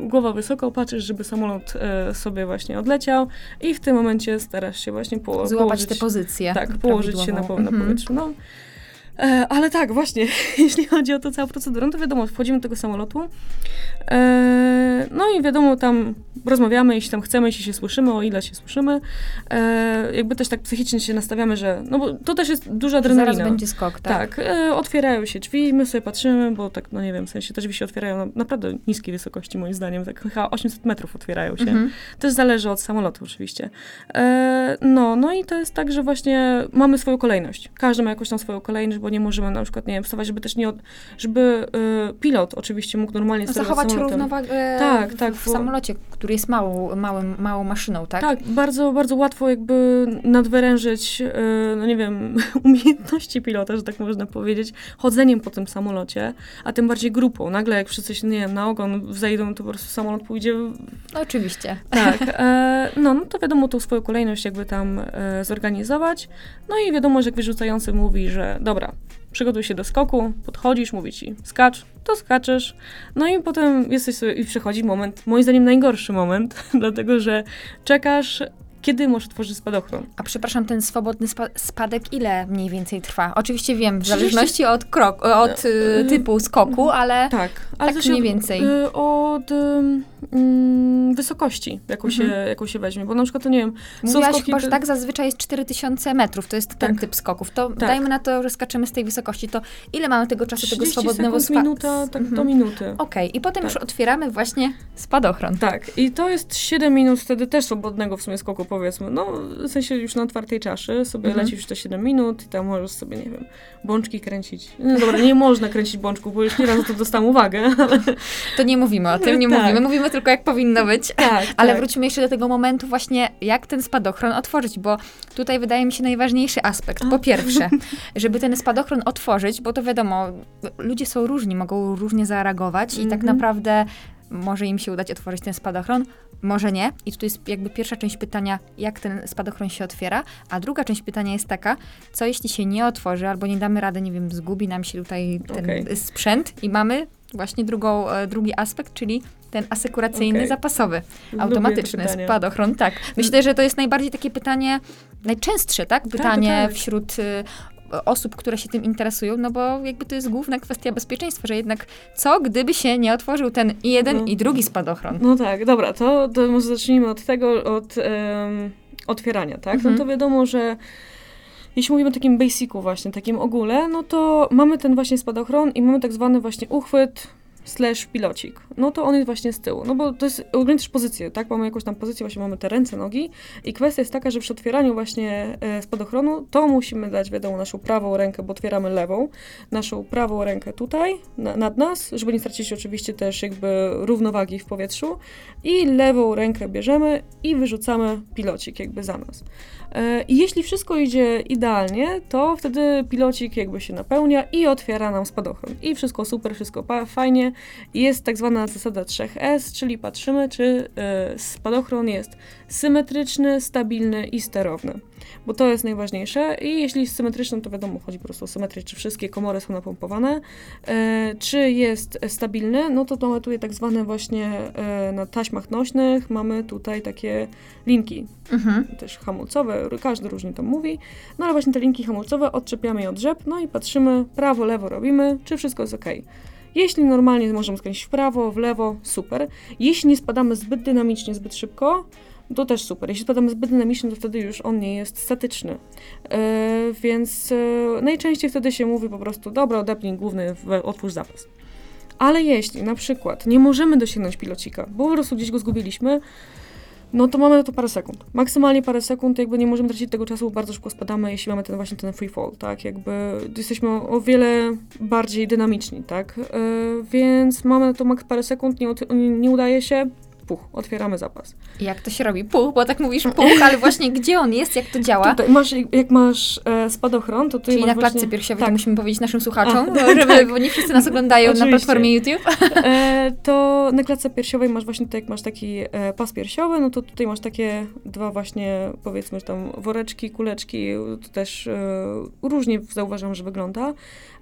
S1: głowa wysoko, patrzysz, żeby samolot e, sobie właśnie odleciał i w tym momencie starasz się właśnie po,
S2: Złapać
S1: położyć,
S2: tę pozycję.
S1: tak, położyć się na, po, na
S2: Mhm.
S1: powietrzu. No. E, ale tak, właśnie, jeśli chodzi o tę całą procedurę, no to wiadomo, wchodzimy do tego samolotu, e, no i wiadomo, tam rozmawiamy, jeśli tam chcemy, jeśli się słyszymy, o ile się słyszymy, e, jakby też tak psychicznie się nastawiamy, że, no bo to też jest duża adrenalina.
S2: Zaraz będzie skok, tak?
S1: Tak, e, otwierają się drzwi, my sobie patrzymy, bo tak, no nie wiem, w sensie te drzwi się otwierają na naprawdę niskiej wysokości, moim zdaniem, tak chyba 800 metrów otwierają się.
S2: Mhm.
S1: Też zależy od samolotu oczywiście. E, no, no i to jest tak, że właśnie mamy swoją kolejność. Każdy ma jakąś tam swoją kolejność, bo nie możemy na przykład, nie wiem, wstawać, żeby też nie, od, żeby e, pilot oczywiście mógł normalnie sterować
S2: Zachować
S1: samolotem.
S2: równowagę
S1: Tak,
S2: w,
S1: tak,
S2: w
S1: bo-
S2: samolocie, który jest małą, małym, małą maszyną, tak?
S1: Tak, bardzo, bardzo łatwo jakby nadwyrężyć, e, no nie wiem, umiejętności pilota, że tak można powiedzieć, chodzeniem po tym samolocie, a tym bardziej grupą. Nagle jak wszyscy się, nie wiem, na ogon wzejdą, to po prostu samolot pójdzie
S2: No, oczywiście.
S1: Tak, e, no, no to wiadomo tą swoją kolejność jakby tam e, zorganizować. No i wiadomo, że jak wyrzucający mówi, że dobra, przygotuj się do skoku, podchodzisz, mówi ci skacz, to skaczesz. No i potem jesteś sobie, i przychodzi moment, moim zdaniem najgorszy moment, dlatego że czekasz, kiedy możesz otworzyć spadochron.
S2: A przepraszam, ten swobodny spa- spadek ile mniej więcej trwa? Oczywiście wiem, w
S1: 30
S2: zależności od, krok, od y,
S1: Y,
S2: typu skoku, ale
S1: Tak, ale
S2: Tak
S1: się
S2: mniej
S1: od-
S2: więcej.
S1: y, od ym, mm, wysokości, jaką, się,
S2: Mhm.
S1: jaką się weźmie, bo na przykład, to nie wiem,
S2: mówiłaś
S1: skoki,
S2: chyba, że tak zazwyczaj jest 4000 metrów, to jest ten
S1: Tak.
S2: typ skoków. To
S1: Tak.
S2: dajmy na to, że skaczemy z tej wysokości, to ile mamy tego czasu, tego
S1: 30
S2: swobodnego
S1: sekund,
S2: spa-
S1: minuta, tak
S2: Mhm.
S1: do minuty.
S2: Okej, i potem
S1: Tak.
S2: już otwieramy właśnie spadochron.
S1: Tak, i to jest 7 minut wtedy też swobodnego w sumie skoku, powiedzmy. No, w sensie już na otwartej czaszy sobie
S2: Mhm.
S1: lecisz te 7 minut i tam możesz sobie, nie wiem, bączki kręcić. No dobra, nie można kręcić bączków, bo już nieraz za to dostałam uwagę, ale
S2: To nie mówimy o tym, nie
S1: Tak.
S2: mówimy, mówimy tylko jak powinno być.
S1: tak,
S2: Ale
S1: tak.
S2: wróćmy jeszcze do tego momentu właśnie, jak ten spadochron otworzyć, bo tutaj wydaje mi się najważniejszy aspekt. Po pierwsze, żeby ten spadochron otworzyć, bo to wiadomo, ludzie są różni, mogą różnie zareagować i tak
S1: Mhm.
S2: naprawdę może im się udać otworzyć ten spadochron, może nie. I tutaj jest jakby pierwsza część pytania, jak ten spadochron się otwiera, a druga część pytania jest taka, co jeśli się nie otworzy, albo nie damy rady, nie wiem, zgubi nam się tutaj ten
S1: Okej.
S2: sprzęt i mamy właśnie drugą, e, drugi aspekt, czyli ten asekuracyjny,
S1: Okej.
S2: zapasowy
S1: Lubię
S2: automatyczny spadochron, tak. Myślę, że to jest najbardziej takie pytanie, najczęstsze, tak? Pytanie
S1: tak.
S2: wśród y, osób, które się tym interesują, no bo jakby to jest główna kwestia bezpieczeństwa, że jednak co, gdyby się nie otworzył ten i jeden
S1: No.
S2: i drugi spadochron?
S1: No tak, dobra, to, to może zacznijmy od tego, od em, otwierania, tak?
S2: Mhm.
S1: No to wiadomo, że jeśli mówimy o takim basicu właśnie, takim ogóle, no to mamy ten właśnie spadochron i mamy tak zwany właśnie uchwyt slash pilocik. No to on jest właśnie z tyłu, no bo to jest ogólnie też pozycję, tak? Mamy jakąś tam pozycję, właśnie mamy te ręce, nogi i kwestia jest taka, że przy otwieraniu właśnie e, spadochronu to musimy dać, wiadomo, naszą prawą rękę, bo otwieramy lewą, naszą prawą rękę tutaj, na, nad nas, żeby nie stracić oczywiście też jakby równowagi w powietrzu i lewą rękę bierzemy i wyrzucamy pilocik jakby za nas. E, I jeśli wszystko idzie idealnie, to wtedy pilocik jakby się napełnia i otwiera nam spadochron. I wszystko super, wszystko fajnie. Jest tak zwana zasada 3S, czyli patrzymy, czy e, spadochron jest symetryczny, stabilny i sterowny. Bo to jest najważniejsze. I jeśli jest symetryczny, to wiadomo, chodzi po prostu o symetrię, czy wszystkie komory są napompowane. E, czy jest stabilny, no to mamy tutaj tak zwane właśnie e, na taśmach nośnych, mamy tutaj takie linki
S2: Mhm.
S1: też hamulcowe, każdy różnie to mówi. No ale właśnie te linki hamulcowe odczepiamy je od rzep, no i patrzymy, prawo, lewo robimy, czy wszystko jest ok. Jeśli normalnie możemy skręcić w prawo, w lewo, super. Jeśli nie spadamy zbyt dynamicznie, zbyt szybko, to też super. Jeśli spadamy zbyt dynamicznie, to wtedy już on nie jest statyczny. E, więc e, najczęściej wtedy się mówi po prostu, dobra, odepnij główny, otwórz zapas. Ale jeśli na przykład nie możemy dosięgnąć pilocika, bo po prostu gdzieś go zgubiliśmy, no to mamy na to parę sekund. Maksymalnie parę sekund, jakby nie możemy tracić tego czasu, bo bardzo szybko spadamy, jeśli mamy ten właśnie ten free fall, tak? Jakby jesteśmy o, wiele bardziej dynamiczni, tak? Yy, więc mamy na to maks parę sekund, nie, nie udaje się, puch, otwieramy zapas.
S2: Jak to się robi? Puch, bo tak mówisz puch, ale właśnie gdzie on jest, jak to działa?
S1: Tutaj masz, jak masz e, spadochron, to tutaj
S2: Czyli na klatce
S1: właśnie,
S2: piersiowej
S1: tak.
S2: to musimy powiedzieć naszym słuchaczom,
S1: A,
S2: bo, żeby,
S1: tak.
S2: bo nie wszyscy nas oglądają na
S1: Oczywiście.
S2: platformie YouTube.
S1: E, to na klatce piersiowej masz właśnie tutaj, jak masz taki e, pas piersiowy, no to tutaj masz takie dwa właśnie, powiedzmy, tam woreczki, kuleczki, to też e, różnie zauważam, że wygląda.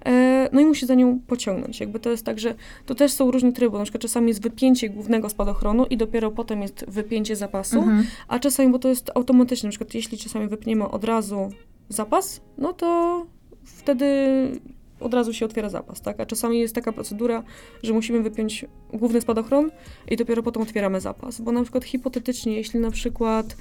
S1: E, no i musi za nią pociągnąć. Jakby to jest tak, że to też są różne tryby, na przykład czasami jest wypięcie głównego spadochronu i dopiero potem jest wypięcie zapasu,
S2: Mhm.
S1: a czasami, bo to jest automatyczne, na przykład jeśli czasami wypniemy od razu zapas, no to wtedy od razu się otwiera zapas, tak? A czasami jest taka procedura, że musimy wypiąć główny spadochron i dopiero potem otwieramy zapas. Bo na przykład hipotetycznie, jeśli na przykład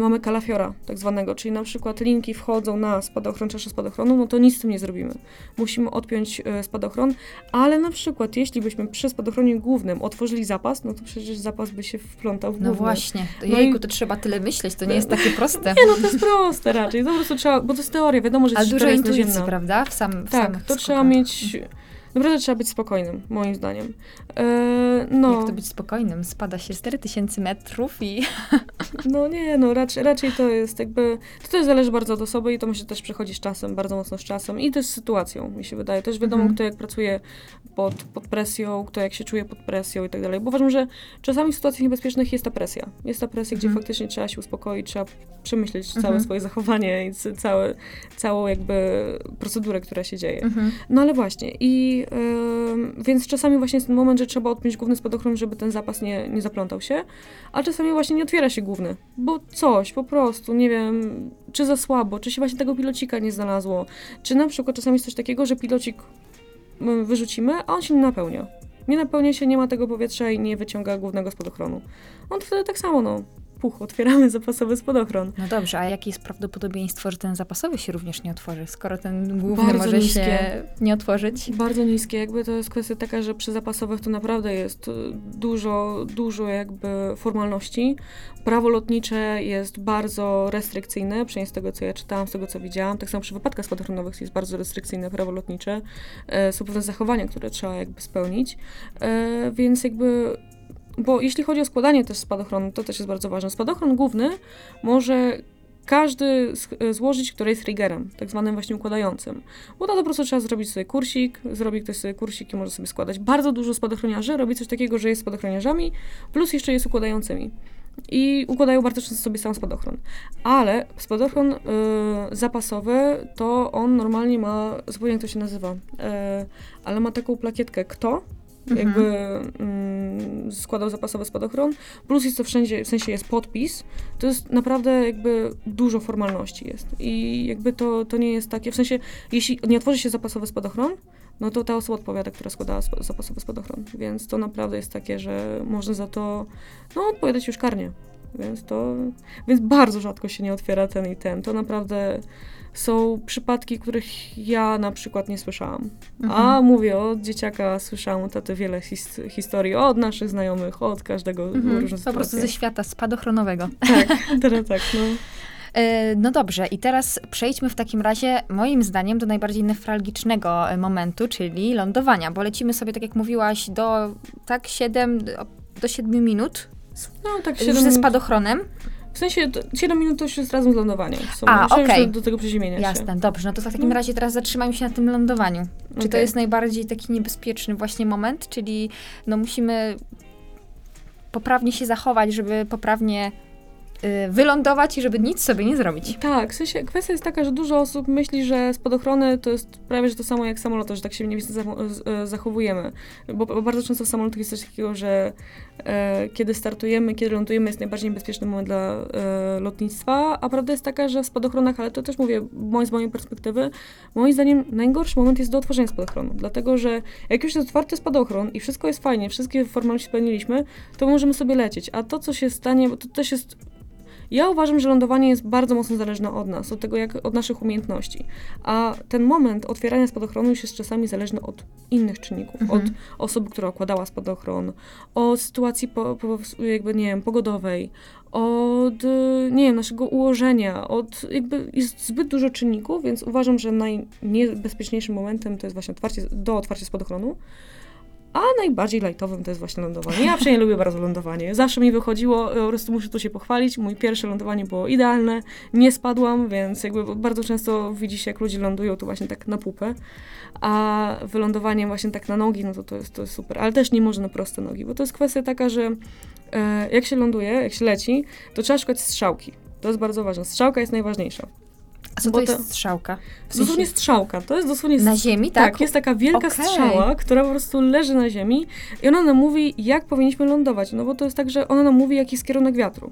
S1: mamy kalafiora tak zwanego, czyli na przykład linki wchodzą na spadochron, czaszę spadochronu, no to nic z tym nie zrobimy. Musimy odpiąć e, spadochron, ale na przykład jeśli byśmy przy spadochronie głównym otworzyli zapas, no to przecież zapas by się wplątał w
S2: No
S1: główny.
S2: właśnie, to
S1: No
S2: jejku,
S1: i-
S2: to trzeba tyle myśleć, to nie jest takie proste.
S1: Nie, no to jest proste raczej. To po prostu trzeba, bo to jest teoria, wiadomo, że
S2: Ale
S1: jest
S2: dużo
S1: teoria jest
S2: intuicji,
S1: naziemna.
S2: prawda? W, sam, w
S1: Tak, to trzeba
S2: skokach.
S1: mieć. Naprawdę trzeba być spokojnym, moim zdaniem. E, no,
S2: Jak to być spokojnym? Spada się 4000 metrów i...
S1: no nie, no raczej, raczej to jest jakby. To też zależy bardzo od osoby i to myślę też przychodzi z czasem, bardzo mocno z czasem i też z sytuacją, mi się wydaje. Też wiadomo,
S2: Mhm.
S1: kto jak pracuje pod, pod presją, kto jak się czuje pod presją i tak dalej. Bo uważam, że czasami w sytuacjach niebezpiecznych jest ta presja. Jest ta presja, gdzie
S2: Mhm.
S1: faktycznie trzeba się uspokoić, trzeba przemyśleć
S2: Mhm.
S1: całe swoje zachowanie i całe, całą jakby procedurę, która się dzieje.
S2: Mhm.
S1: No ale właśnie, i więc czasami właśnie jest ten moment, że trzeba odpiąć główny spadochron, żeby ten zapas nie, nie zaplątał się, a czasami właśnie nie otwiera się główny, bo coś po prostu, nie wiem, czy za słabo, czy się właśnie tego pilocika nie znalazło, czy na przykład czasami jest coś takiego, że pilocik wyrzucimy, a on się nie napełnia. Nie napełnia się, nie ma tego powietrza i nie wyciąga głównego spadochronu. On wtedy tak samo, no, puch, otwieramy zapasowy spadochron.
S2: No dobrze, a jakie jest prawdopodobieństwo, że ten zapasowy się również nie otworzy, skoro ten główny
S1: Bardzo
S2: może
S1: niskie.
S2: się nie otworzyć?
S1: Bardzo niskie, jakby to jest kwestia taka, że przy zapasowych to naprawdę jest dużo, dużo jakby formalności. Prawo lotnicze jest bardzo restrykcyjne, przynajmniej z tego, co ja czytałam, z tego, co widziałam. Tak samo przy wypadkach spadochronowych jest bardzo restrykcyjne prawo lotnicze. E, są pewne zachowania, które trzeba jakby spełnić. E, więc jakby bo jeśli chodzi o składanie też spadochronu, to też jest bardzo ważne. Spadochron główny może każdy sch- złożyć, który jest triggerem, tak zwanym właśnie układającym. Bo to po prostu trzeba zrobić sobie kursik, zrobi ktoś sobie kursik i może sobie składać. Bardzo dużo spadochroniarzy robi coś takiego, że jest spadochroniarzami, plus jeszcze jest układającymi. I układają bardzo często sobie sam spadochron. Ale spadochron y, zapasowy, to on normalnie ma, zupełnie jak to się nazywa, y, ale ma taką plakietkę kto. Jakby mm, składał zapasowy spadochron, plus jest to wszędzie, w sensie jest podpis, to jest naprawdę jakby dużo formalności jest. I jakby to, to nie jest takie, w sensie, jeśli nie otworzy się zapasowy spadochron, no to ta osoba odpowiada, która składała sp- zapasowy spadochron. Więc to naprawdę jest takie, że można za to, no, odpowiadać już karnie. Więc to, więc bardzo rzadko się nie otwiera ten i ten. To naprawdę są przypadki, których ja na przykład nie słyszałam.
S2: Mhm.
S1: A mówię, od dzieciaka słyszałam od taty wiele his historii, od naszych znajomych, od każdego
S2: Mhm.
S1: różne
S2: Po prostu ze świata spadochronowego.
S1: Tak, teraz tak, no.
S2: E, No dobrze, i teraz przejdźmy w takim razie, moim zdaniem, do najbardziej newralgicznego e, momentu, czyli lądowania, bo lecimy sobie, tak jak mówiłaś, do tak 7, do 7 minut,
S1: No tak
S2: już
S1: 7
S2: ze spadochronem.
S1: w sensie to 7 minut to już jest razem z lądowaniem. w sumie.
S2: A, okej.
S1: do, do tego przeziemienia
S2: Jasne,
S1: się.
S2: dobrze, no to w takim
S1: No.
S2: razie teraz zatrzymajmy się na tym lądowaniu. Czy to
S1: Okej.
S2: jest najbardziej taki niebezpieczny właśnie moment, czyli no musimy poprawnie się zachować, żeby poprawnie wylądować i żeby nic sobie nie zrobić.
S1: Tak, w sensie kwestia jest taka, że dużo osób myśli, że spadochrony to jest prawie że to samo jak samoloty, że tak się mniej więcej e, zachowujemy. Bo, bo bardzo często w samolotach jest coś takiego, że e, kiedy startujemy, kiedy lądujemy jest najbardziej niebezpieczny moment dla e, lotnictwa, a prawda jest taka, że w spadochronach, ale to też mówię moim, z mojej perspektywy, moim zdaniem najgorszy moment jest do otworzenia spadochronu, dlatego że jak już jest otwarty spadochron i wszystko jest fajnie, wszystkie formalności spełniliśmy, to możemy sobie lecieć, a to co się stanie, bo to też jest ja uważam, że lądowanie jest bardzo mocno zależne od nas, od tego, jak, od naszych umiejętności. A ten moment otwierania spadochronu już jest czasami zależny od innych czynników.
S2: Mhm.
S1: Od osoby, która okładała spadochron, od sytuacji, po, po, jakby, nie wiem, pogodowej, od, y, nie wiem, naszego ułożenia, od, jakby jest zbyt dużo czynników, więc uważam, że najniebezpieczniejszym momentem to jest właśnie otwarcie, do otwarcia spadochronu. A najbardziej lajtowym to jest właśnie lądowanie. Ja przynajmniej lubię bardzo lądowanie. Zawsze mi wychodziło, po prostu muszę tu się pochwalić. Mój pierwsze lądowanie było idealne, nie spadłam, więc jakby bardzo często widzi się, jak ludzie lądują tu właśnie tak na pupę. A wylądowanie właśnie tak na nogi, no to to jest, to jest super. Ale też nie można na proste nogi, bo to jest kwestia taka, że e, jak się ląduje, jak się leci, to trzeba szukać strzałki. To jest bardzo ważne. Strzałka jest najważniejsza.
S2: A co to jest strzałka? W
S1: Dosłownie
S2: sensie
S1: strzałka. To jest dosłownie
S2: na ziemi, tak?
S1: tak, jest taka wielka
S2: Okej.
S1: strzała, która po prostu leży na ziemi i ona nam mówi, jak powinniśmy lądować. No bo to jest tak, że ona nam mówi, jaki jest kierunek wiatru.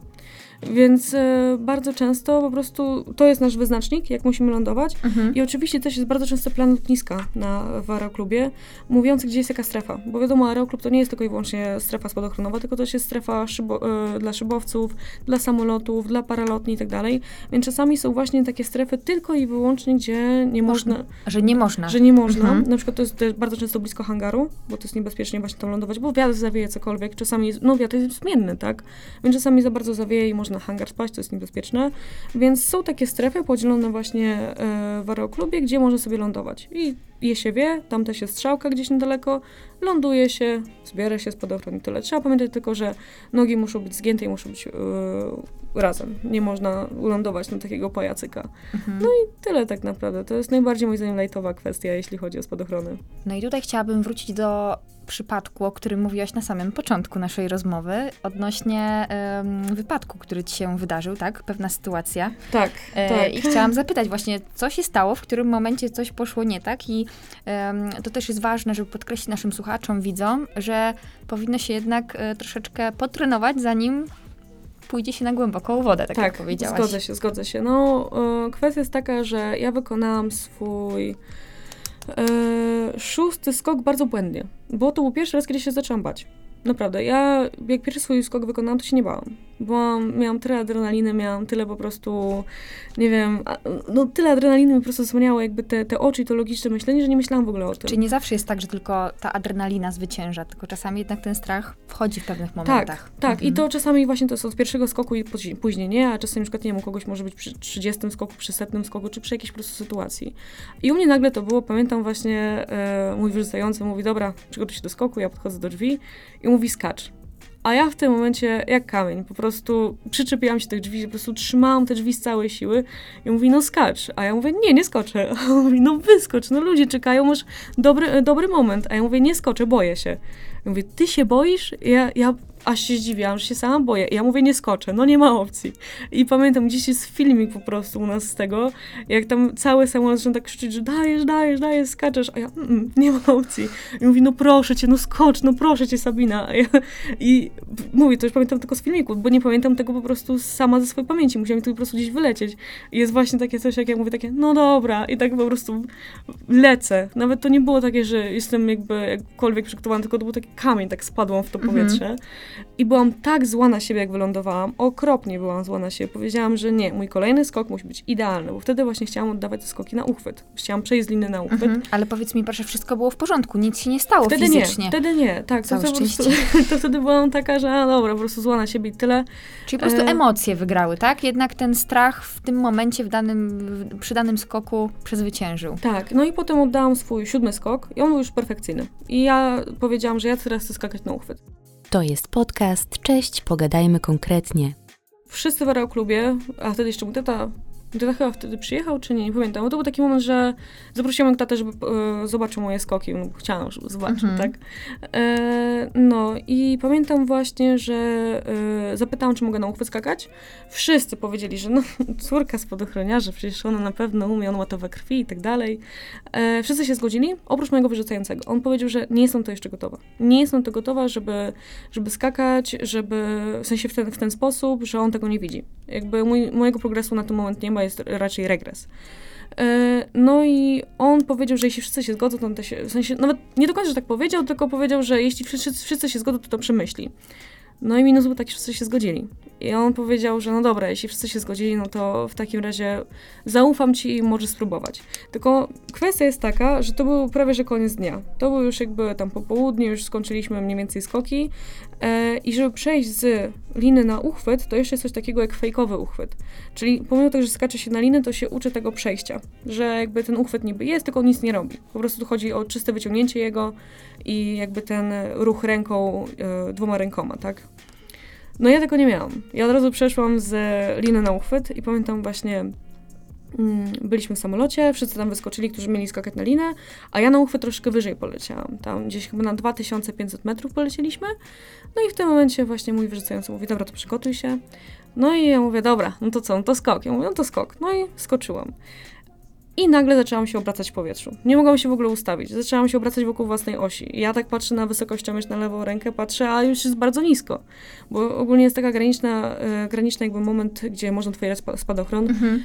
S1: Więc e, bardzo często po prostu to jest nasz wyznacznik, jak musimy lądować.
S2: Mhm.
S1: I oczywiście też jest bardzo często plan lotniska na, w aeroklubie, mówiący, gdzie jest jaka strefa. Bo wiadomo, aeroklub to nie jest tylko i wyłącznie strefa spadochronowa, tylko też jest strefa szybo, e, dla szybowców, dla samolotów, dla paralotni i tak dalej. Więc czasami są właśnie takie strefy tylko i wyłącznie, gdzie nie
S2: Można.
S1: można
S2: Że nie można.
S1: że nie można.
S2: Mhm.
S1: Na przykład to jest bardzo często blisko hangaru, bo to jest niebezpiecznie właśnie tam lądować, bo wiatr zawieje cokolwiek. Czasami, no wiatr jest zmienny, tak? Więc czasami za bardzo zawieje i można na hangar spaść, to jest niebezpieczne. Więc są takie strefy podzielone właśnie e, w aeroklubie, gdzie można sobie lądować. I je się wie, tam też jest strzałka gdzieś niedaleko, ląduje się, zbiera się spadochron i tyle. Trzeba pamiętać tylko, że nogi muszą być zgięte i muszą być e, razem. Nie można lądować na takiego pajacyka.
S2: Mhm.
S1: Tyle tak naprawdę. To jest najbardziej moim zdaniem lajtowa kwestia, jeśli chodzi o spadochrony.
S2: No i tutaj chciałabym wrócić do przypadku, o którym mówiłaś na samym początku naszej rozmowy, odnośnie wypadku, który ci się wydarzył, tak? Pewna sytuacja.
S1: Tak,
S2: E,
S1: tak.
S2: I chciałam zapytać właśnie, co się stało, w którym momencie coś poszło nie tak i to też jest ważne, żeby podkreślić naszym słuchaczom, widzom, że powinno się jednak e, troszeczkę potrenować, zanim pójdzie się na głęboką wodę, tak, jak powiedziałaś.
S1: zgodzę się, zgodzę się. No, e, kwestia jest taka, że ja wykonałam swój e, szósty skok bardzo błędnie, bo to był pierwszy raz, kiedy się zaczęłam bać. Naprawdę, ja jak pierwszy swój skok wykonałam, to się nie bałam. Byłam, miałam tyle adrenaliny, miałam tyle po prostu, nie wiem, no tyle adrenaliny mi po prostu zasłaniało jakby te, te oczy i to logiczne myślenie, że nie myślałam w ogóle o tym.
S2: Czyli nie zawsze jest tak, że tylko ta adrenalina zwycięża, tylko czasami jednak ten strach wchodzi w pewnych
S1: Tak,
S2: momentach.
S1: tak. I
S2: Mhm.
S1: to czasami właśnie to jest od pierwszego skoku i później- później nie, a czasami na przykład, nie wiem, u kogoś może być przy 30 skoku, przy setnym skoku, czy przy jakiejś po prostu sytuacji. I u mnie nagle to było, pamiętam właśnie, e, mój wyrzucający mówi, dobra, przygotuj się do skoku, ja podchodzę do drzwi i mówi skacz. A ja w tym momencie, jak kamień, po prostu przyczepiłam się tych drzwi, po prostu trzymałam te drzwi z całej siły i mówi, no skacz. A ja mówię, nie, nie skoczę. A on mówi, no wyskocz, no ludzie czekają, masz dobry, dobry moment. A ja mówię, nie skoczę, boję się. Mówię, ty się boisz? Ja, ja aż się zdziwiłam, że się sama boję. Ja mówię, nie skoczę, no nie ma opcji. I pamiętam, gdzieś jest filmik po prostu u nas z tego, jak tam cały samolot zaczyna tak krzyczeć, że dajesz, dajesz, dajesz, skaczesz, a ja, mm, mm, nie ma opcji. I mówi, no proszę cię, no skocz, no proszę cię, Sabina. Ja, I mówię, to już pamiętam tylko z filmiku, bo nie pamiętam tego po prostu sama ze swojej pamięci. Musiałam to po prostu gdzieś wylecieć. I jest właśnie takie coś, jak ja mówię, takie, no dobra, i tak po prostu lecę. Nawet to nie było takie, że jestem jakby jakkolwiek przygotowana, tylko to był taki kamień, tak spadłam w to
S2: Mhm.
S1: I byłam tak zła na siebie, jak wylądowałam. Okropnie byłam zła na siebie. Powiedziałam, że nie, mój kolejny skok musi być idealny, bo wtedy właśnie chciałam oddawać te skoki na uchwyt. Chciałam przejść z liny na uchwyt.
S2: Mhm. Ale powiedz mi, proszę, wszystko było w porządku, nic się nie stało
S1: Wtedy
S2: fizycznie.
S1: nie, wtedy nie, tak. To, to, prostu, to wtedy byłam taka, że a, dobra, po prostu zła na siebie i tyle.
S2: Czyli po prostu
S1: E,
S2: emocje wygrały, tak? Jednak ten strach w tym momencie, w danym, w, przy danym skoku przezwyciężył.
S1: Tak, no i potem oddałam swój siódmy skok i on był już perfekcyjny. I ja powiedziałam, że ja teraz chcę skakać na uchwyt.
S3: To jest podcast Cześć, pogadajmy konkretnie.
S1: Wszyscy w aeroklubie, a wtedy jeszcze mój tata, tata chyba wtedy przyjechał, czy nie, nie pamiętam. No to był taki moment, że zaprosiłam tatę, żeby e, zobaczył moje skoki. No, chciałam, żeby zobaczył,
S2: Mhm.
S1: tak. E, no i pamiętam właśnie, że e, zapytałam, czy mogę na uchwyt skakać. Wszyscy powiedzieli, że no, córka spadochroniarza, przecież ona na pewno umie, on ma to we krwi i tak dalej. E, wszyscy się zgodzili, oprócz mojego wyrzucającego. On powiedział, że nie jestem to jeszcze gotowa. Nie jestem to gotowa, żeby, żeby skakać, żeby, w sensie w ten, w ten sposób, że on tego nie widzi. Jakby mój, mojego progresu na ten moment nie ma, jest raczej regres. E, No i on powiedział, że jeśli wszyscy się zgodzą, to on się, w sensie, nawet nie do końca, że tak powiedział, tylko powiedział, że jeśli wszyscy, wszyscy się zgodzą, to to przemyśli. No i minus był taki, że wszyscy się zgodzili. I on powiedział, że no dobra, jeśli wszyscy się zgodzili, no to w takim razie zaufam ci i możesz spróbować. Tylko kwestia jest taka, że to był prawie że koniec dnia. To był już jakby tam po południu, już skończyliśmy mniej więcej skoki e, i żeby przejść z liny na uchwyt, to jeszcze jest coś takiego jak fejkowy uchwyt. Czyli pomimo tego, że skacze się na liny, to się uczy tego przejścia, że jakby ten uchwyt niby jest, tylko nic nie robi. Po prostu tu chodzi o czyste wyciągnięcie jego i jakby ten ruch ręką, e, dwoma rękoma, tak? No ja tego nie miałam. Ja od razu przeszłam z liny na uchwyt i pamiętam właśnie mm, byliśmy w samolocie, wszyscy tam wyskoczyli, którzy mieli skakać na linę, a ja na uchwyt troszkę wyżej poleciałam. Tam gdzieś chyba na 2500 metrów polecieliśmy. No i w tym momencie właśnie mój wyrzucający mówi, dobra, to przygotuj się. No i ja mówię, dobra, no to co, no to skok. Ja mówię, no to skok. No i skoczyłam. I nagle zaczęłam się obracać w powietrzu. Nie mogłam się w ogóle ustawić. Zaczęłam się obracać wokół własnej osi. Ja tak patrzę na wysokościomierz na lewą rękę, patrzę, a już jest bardzo nisko. Bo ogólnie jest taka graniczna, e, graniczny jakby moment, gdzie można otwierać spa- spadochron.
S2: Mhm.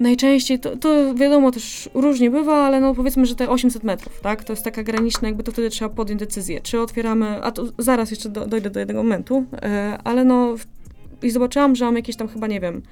S1: Najczęściej, to, to wiadomo też różnie bywa, ale no powiedzmy, że te 800 metrów, tak? To jest taka graniczna, jakby to wtedy trzeba podjąć decyzję. Czy otwieramy, a to zaraz jeszcze do, dojdę do jednego momentu, e, ale no i zobaczyłam, że mam jakieś tam chyba, nie wiem,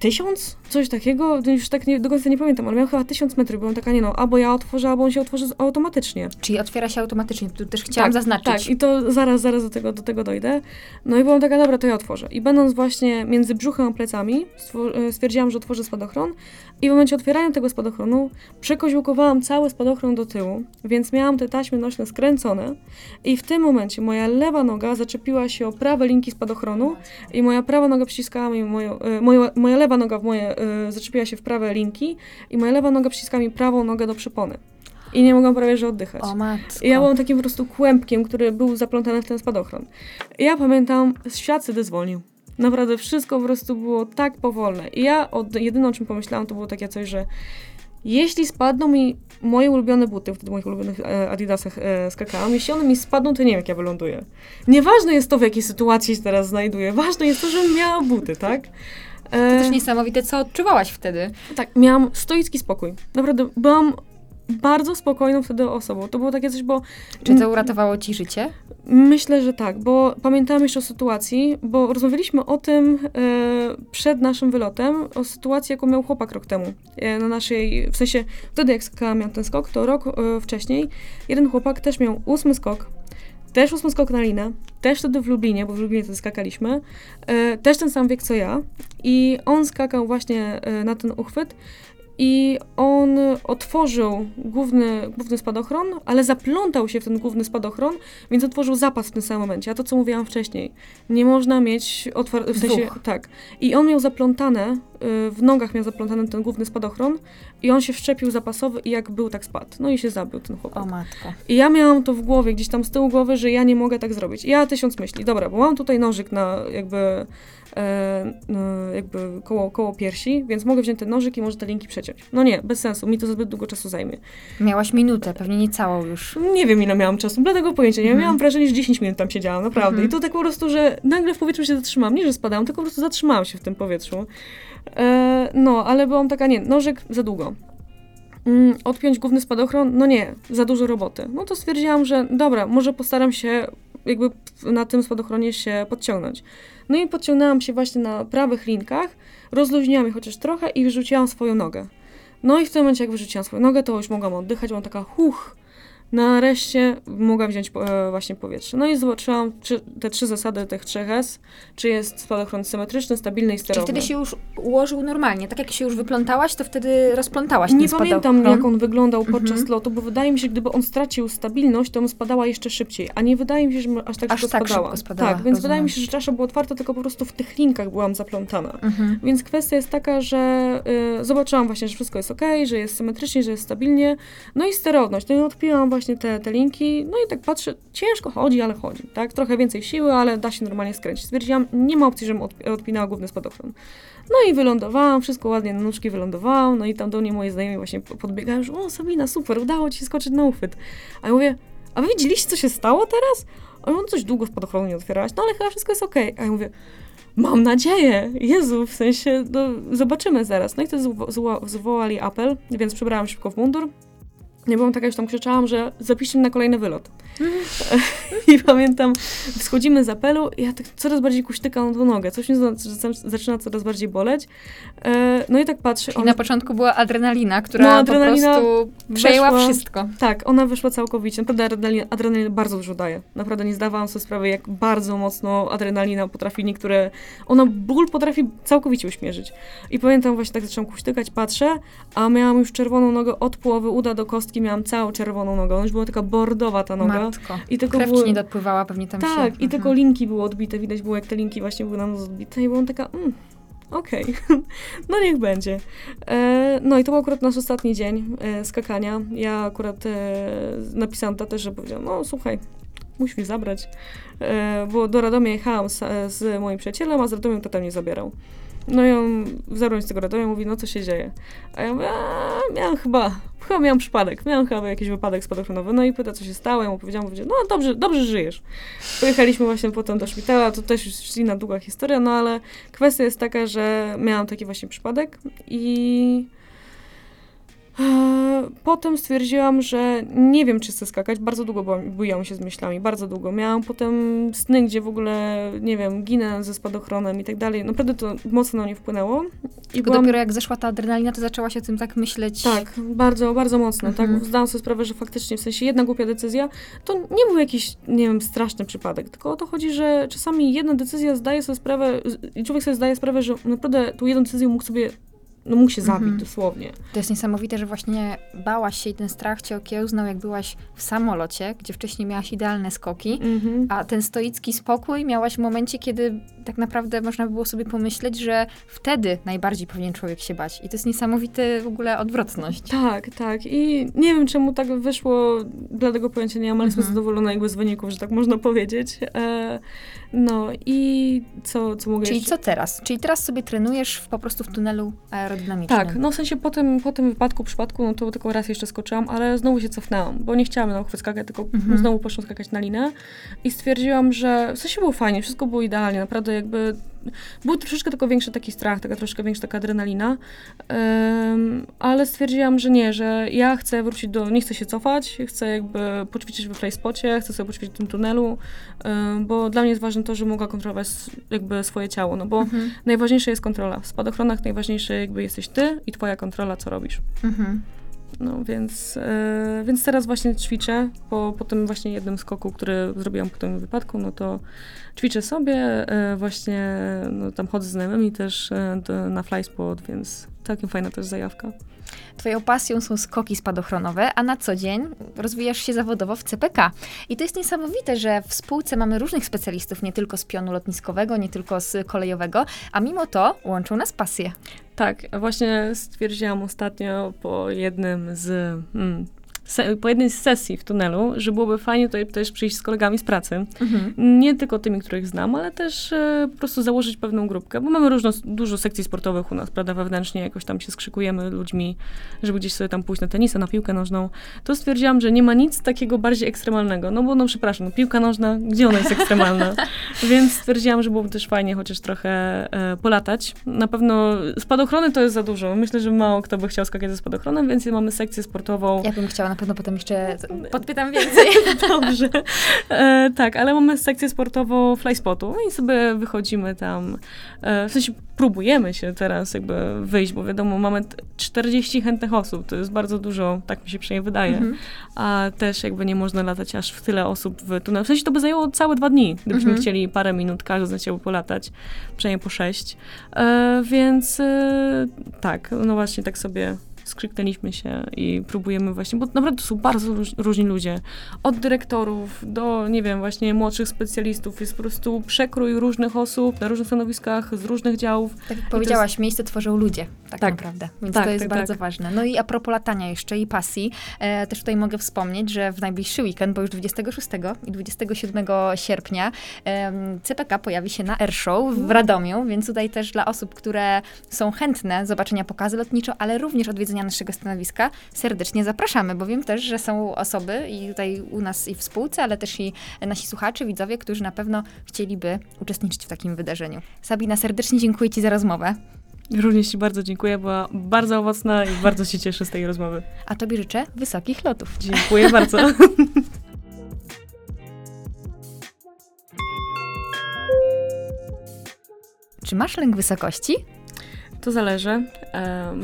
S1: tysiąc? Coś takiego? Już tak nie, do końca nie pamiętam, ale miałam chyba tysiąc metrów. Byłam taka, nie no, albo ja otworzę, albo on się otworzy automatycznie.
S2: Czyli otwiera się automatycznie. Tu też chciałam
S1: tak,
S2: zaznaczyć.
S1: Tak, i to zaraz, zaraz do tego, do tego dojdę. No i byłam taka, dobra, to ja otworzę. I będąc właśnie między brzuchem a plecami, stwor- e, stwierdziłam, że otworzę spadochron. I w momencie otwierania tego spadochronu przekoziłkowałam cały spadochron do tyłu, więc miałam te taśmy nośne skręcone. I w tym momencie moja lewa noga zaczepiła się o prawe linki spadochronu i moja prawa noga przyciskała mi moją, e, moja, moja lewa noga w moje, e, zaczepiła się w prawe linki i moja lewa noga przyciskała mi prawą nogę do przypony. I nie mogłam prawie że oddychać.
S2: O matko.
S1: I ja byłam takim po prostu kłębkiem, który był zaplątany w ten spadochron. I ja pamiętam, świat wtedy zwolnił. Naprawdę wszystko po prostu było tak powolne. I ja od, jedyne o czym pomyślałam, to było takie coś, że jeśli spadną mi moje ulubione buty, wtedy w moich ulubionych e, adidasach e, skakałam, jeśli one mi spadną, to nie wiem, jak ja wyląduję. Nieważne jest to, w jakiej sytuacji się teraz znajduję. Ważne jest to, żebym miała buty, tak?
S2: To
S1: E,
S2: też niesamowite, co odczuwałaś wtedy.
S1: tak, miałam stoicki spokój. Naprawdę, byłam bardzo spokojną wtedy osobą. To było takie coś, bo
S2: Czy to uratowało ci życie?
S1: Myślę, że tak, bo pamiętałam jeszcze o sytuacji, bo rozmawialiśmy o tym e, przed naszym wylotem, o sytuacji, jaką miał chłopak rok temu. E, na naszej, w sensie wtedy jak skakałam miał ten skok, to rok e, wcześniej jeden chłopak też miał ósmy skok, też ósmy skok na linę, też wtedy w Lublinie, bo w Lublinie wtedy skakaliśmy, e, też ten sam wiek co ja i on skakał właśnie e, na ten uchwyt i on otworzył główny, główny spadochron, ale zaplątał się w ten główny spadochron, więc otworzył zapas w tym samym momencie. A to, co mówiłam wcześniej, nie można mieć otwartych, w sensie, tak. I on miał zaplątane, y, w nogach miał zaplątany ten główny spadochron i on się wszczepił zapasowy i jak był, tak spadł. No i się zabił ten chłopak.
S2: O matko.
S1: I ja miałam to w głowie, gdzieś tam z tyłu głowy, że ja nie mogę tak zrobić. I ja tysiąc myśli, dobra, bo mam tutaj nożyk na jakby, jakby koło, koło piersi, więc mogę wziąć ten nożyk i może te linki przeciąć. No nie, bez sensu, mi to zbyt długo czasu zajmie.
S2: Miałaś minutę, pewnie nie całą już.
S1: Nie wiem, ile miałam czasu, dlatego pojęcia nie
S2: Mhm.
S1: miałam wrażenie, że 10 minut tam siedziałam, naprawdę.
S2: Mhm.
S1: I to tak po prostu, że nagle w powietrzu się zatrzymałam. Nie, że spadałam, tylko po prostu zatrzymałam się w tym powietrzu. E, no, ale byłam taka, nie, nożyk za długo. Mm, odpiąć główny spadochron? No nie, za dużo roboty. No to stwierdziłam, że dobra, może postaram się jakby na tym spadochronie się podciągnąć. No i podciągnęłam się właśnie na prawych linkach, rozluźniłam je chociaż trochę i wyrzuciłam swoją nogę. No i w tym momencie, jak wyrzuciłam swoją nogę, to już mogłam oddychać, byłam taka huch, Nareszcie mogłam wziąć e, właśnie powietrze. No i zobaczyłam czy, te trzy zasady tych trzech S, czy jest spadochron symetryczny, stabilny i sterowny.
S2: Czyli wtedy się już ułożył normalnie. Tak jak się już wyplątałaś, to wtedy rozplątałaś
S1: Nie pamiętam,
S2: spadochron.
S1: jak on wyglądał podczas
S2: Mhm.
S1: lotu, bo wydaje mi się, gdyby on stracił stabilność, to bym spadała jeszcze szybciej. A nie wydaje mi się, że aż tak
S2: Aż
S1: szybko
S2: tak
S1: spadała.
S2: szybko spadała,
S1: tak, więc
S2: rozumiem.
S1: wydaje mi się, że czasza była otwarta, tylko po prostu w tych linkach byłam zaplątana.
S2: Mhm.
S1: Więc kwestia jest taka, że y, zobaczyłam właśnie, że wszystko jest ok, że jest symetrycznie, że jest stabilnie. No i sterowność. No i odpiłam właśnie te, te linki. No i tak patrzę, ciężko chodzi, ale chodzi, tak? Trochę więcej siły, ale da się normalnie skręcić. Stwierdziłam, nie ma opcji, żebym odp- odpinała główny spadochron. No i wylądowałam, wszystko ładnie na nóżki wylądowałam, no i tam do mnie moje znajomi właśnie po- podbiegają, że o Sabina, super, udało ci się skoczyć na uchwyt. A ja mówię, a wy widzieliście, co się stało teraz? A on coś długo spadochronu nie otwierałaś, no ale chyba wszystko jest okej. A ja mówię, mam nadzieję, Jezu, w sensie, no, zobaczymy zaraz. No i wtedy zwo- zwo- zwołali apel, więc przebrałam szybko w mundur. Nie byłam taka, już tam krzyczałam, że zapiszcie mnie na kolejny wylot. I pamiętam, schodzimy z apelu i ja tak coraz bardziej kuśtykam tą nogę. Coś mnie za- za- zaczyna coraz bardziej boleć. E, No i tak patrzę.
S2: I na początku była adrenalina, która
S1: No, adrenalina
S2: po prostu przejęła
S1: weszła-
S2: wszystko.
S1: Tak, ona wyszła całkowicie. Naprawdę adrenalina, adrenalina bardzo dużo daje. Naprawdę nie zdawałam sobie sprawy, jak bardzo mocno adrenalina potrafi niektóre... Ona ból potrafi całkowicie uśmierzyć. I pamiętam właśnie tak zaczęłam kuśtykać, patrzę, a miałam już czerwoną nogę od połowy uda do kostki, miałam całą czerwoną nogę. Już była taka bordowa ta noga.
S2: Matko.
S1: I tylko
S2: Krew
S1: były...
S2: nie dopływała pewnie tam się.
S1: Tak, i
S2: Mhm.
S1: tylko linki były odbite. Widać było, jak te linki właśnie były na nas odbite. I byłam taka, mm, okej, no niech będzie. E, no i to był akurat nasz ostatni dzień e, skakania. Ja akurat e, napisałam tatę, że powiedziałam, no słuchaj, musisz mnie zabrać. E, bo do Radomia jechałam z, z moim przyjacielem, a z Radomiem tata mnie zabierał. No i on zabrał z tego Radomia mówi, no co się dzieje? A ja mówię, a, miałam chyba, chyba miałam przypadek, miałam chyba jakiś wypadek spadochronowy. No i pyta, co się stało, ja mu powiedziałam, powiedział, no dobrze, dobrze żyjesz. Pojechaliśmy właśnie potem do szpitala, to też już inna długa historia, no ale kwestia jest taka, że miałam taki właśnie przypadek i potem stwierdziłam, że nie wiem, czy chcę skakać. Bardzo długo byłam- bujałam się z myślami, bardzo długo. Miałam potem sny, gdzie w ogóle, nie wiem, ginę ze spadochronem i tak dalej. Naprawdę to mocno na mnie wpłynęło. I
S2: Tylko dopiero jak zeszła ta adrenalina, to zaczęłaś o tym tak myśleć.
S1: tak, bardzo, bardzo mocno.
S2: Mhm.
S1: Tak, zdałam sobie sprawę, że faktycznie, w sensie jedna głupia decyzja, to nie był jakiś, nie wiem, straszny przypadek, tylko o to chodzi, że czasami jedna decyzja zdaje sobie sprawę, człowiek sobie zdaje sprawę, że naprawdę tą jedną decyzją mógł sobie, no mógł się zabić
S2: Mhm.
S1: dosłownie.
S2: To jest niesamowite, że właśnie bałaś się i ten strach cię okiełznał, jak byłaś w samolocie, gdzie wcześniej miałaś idealne skoki,
S1: Mhm.
S2: a ten stoicki spokój miałaś w momencie, kiedy tak naprawdę można by było sobie pomyśleć, że wtedy najbardziej powinien człowiek się bać. I to jest niesamowity w ogóle odwrotność.
S1: Tak, tak. I nie wiem, czemu tak wyszło, dla tego pojęcia nie mam, ale jestem
S2: Mhm.
S1: zadowolona jakby z wyników, że tak można powiedzieć. E, no i co, co mogę
S2: Czyli
S1: jeszcze...
S2: co teraz? Czyli teraz sobie trenujesz w, po prostu w tunelu aerodynamicznym.
S1: Tak, no w sensie po tym, po tym wypadku, przypadku, no to tylko raz jeszcze skoczyłam, ale znowu się cofnęłam, bo nie chciałam na uchwyt skakać, tylko
S2: Mhm.
S1: znowu poszłam skakać na linę i stwierdziłam, że w sensie było fajnie, wszystko było idealnie, naprawdę jakby był troszeczkę tylko większy taki strach, taka troszkę większa taka adrenalina, Em, ale stwierdziłam, że nie, że ja chcę wrócić do, nie chcę się cofać, chcę jakby poćwiczyć we flyspocie, chcę sobie poćwiczyć w tym tunelu, em, bo dla mnie jest ważne to, że mogła kontrolować jakby swoje ciało, no bo
S2: Mhm.
S1: najważniejsza jest kontrola. W spadochronach najważniejsze jakby jesteś ty i twoja kontrola, co robisz.
S2: Mhm.
S1: No więc, e, więc teraz właśnie ćwiczę po, po tym właśnie jednym skoku, który zrobiłam po tym wypadku, no to ćwiczę sobie, e, właśnie no, tam chodzę z znajomymi też e, do, na flyspot, więc całkiem fajna też zajawka.
S2: Twoją pasją są skoki spadochronowe, a na co dzień rozwijasz się zawodowo w CPK. I to jest niesamowite, że w spółce mamy różnych specjalistów, nie tylko z pionu lotniskowego, nie tylko z kolejowego, a mimo to łączą nas pasje.
S1: Tak, właśnie stwierdziłam ostatnio po jednym z. Mm, po jednej z sesji w tunelu, że byłoby fajnie tutaj też przyjść z kolegami z pracy. Nie tylko tymi, których znam, ale też e, po prostu założyć pewną grupkę, bo mamy różno, dużo sekcji sportowych u nas, prawda, wewnętrznie, jakoś tam się skrzykujemy ludźmi, żeby gdzieś sobie tam pójść na tenisa, na piłkę nożną. To stwierdziłam, że nie ma nic takiego bardziej ekstremalnego, no bo no przepraszam, no, piłka nożna, gdzie ona jest ekstremalna? Więc stwierdziłam, że byłoby też fajnie chociaż trochę e, polatać. Na pewno spadochrony to jest za dużo. Myślę, że mało kto by chciał skakać ze spadochronem, więc mamy sekcję sportową.
S2: Ja bym chciała pewno potem jeszcze podpytam więcej.
S1: Dobrze. E, tak, ale mamy sekcję sportową flyspotu i sobie wychodzimy tam, e, w sensie próbujemy się teraz jakby wyjść, bo wiadomo, mamy 40 chętnych osób, to jest bardzo dużo, tak mi się przynajmniej wydaje, mhm. a też jakby nie można latać aż w tyle osób w tunelu. W sensie to by zajęło całe dwa dni, gdybyśmy mhm. chcieli parę minut, każdy zechciałby polatać, przynajmniej po sześć. E, więc e, tak, no właśnie tak sobie skrzyknęliśmy się i próbujemy właśnie, bo naprawdę to są bardzo różni ludzie. Od dyrektorów do, nie wiem, właśnie młodszych specjalistów. Jest po prostu przekrój różnych osób na różnych stanowiskach, z różnych działów.
S2: Tak jak powiedziałaś, jest... miejsce tworzą ludzie, tak, tak, naprawdę. Więc tak, to jest tak, bardzo tak. ważne. No i a propos latania jeszcze i pasji, e, też tutaj mogę wspomnieć, że w najbliższy weekend, bo już 26 i 27 sierpnia e, CPK pojawi się na Airshow w Radomiu, więc tutaj też dla osób, które są chętne zobaczenia pokazy lotniczo, ale również odwiedzenia naszego stanowiska, serdecznie zapraszamy, bo wiem też, że są osoby i tutaj u nas i w spółce, ale też i nasi słuchacze, widzowie, którzy na pewno chcieliby uczestniczyć w takim wydarzeniu. Sabina, serdecznie dziękuję Ci za rozmowę.
S1: Również Ci bardzo dziękuję, była bardzo owocna i bardzo się cieszę z tej rozmowy.
S2: A Tobie życzę wysokich lotów.
S1: Dziękuję bardzo.
S2: Czy masz lęk wysokości?
S1: To zależy,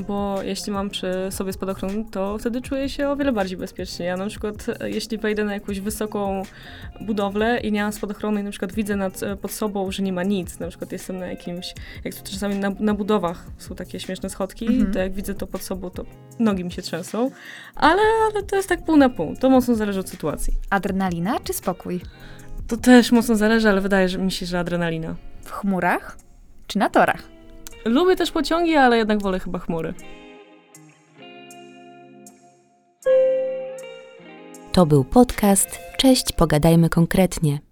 S1: bo jeśli mam przy sobie spadochron, to wtedy czuję się o wiele bardziej bezpiecznie. Ja na przykład, e, jeśli wejdę na jakąś wysoką budowlę i nie mam spadochronu i na przykład widzę nad, e, pod sobą, że nie ma nic, na przykład jestem na jakimś, jak czasami na, na budowach są takie śmieszne schodki, mhm. to jak widzę to pod sobą, to nogi mi się trzęsą, ale, ale to jest tak pół na pół. To mocno zależy od sytuacji.
S2: Adrenalina czy spokój?
S1: To też mocno zależy, ale wydaje mi się, że adrenalina.
S2: W chmurach czy na torach?
S1: Lubię też pociągi, ale jednak wolę chyba chmury.
S3: To był podcast Cześć, pogadajmy konkretnie.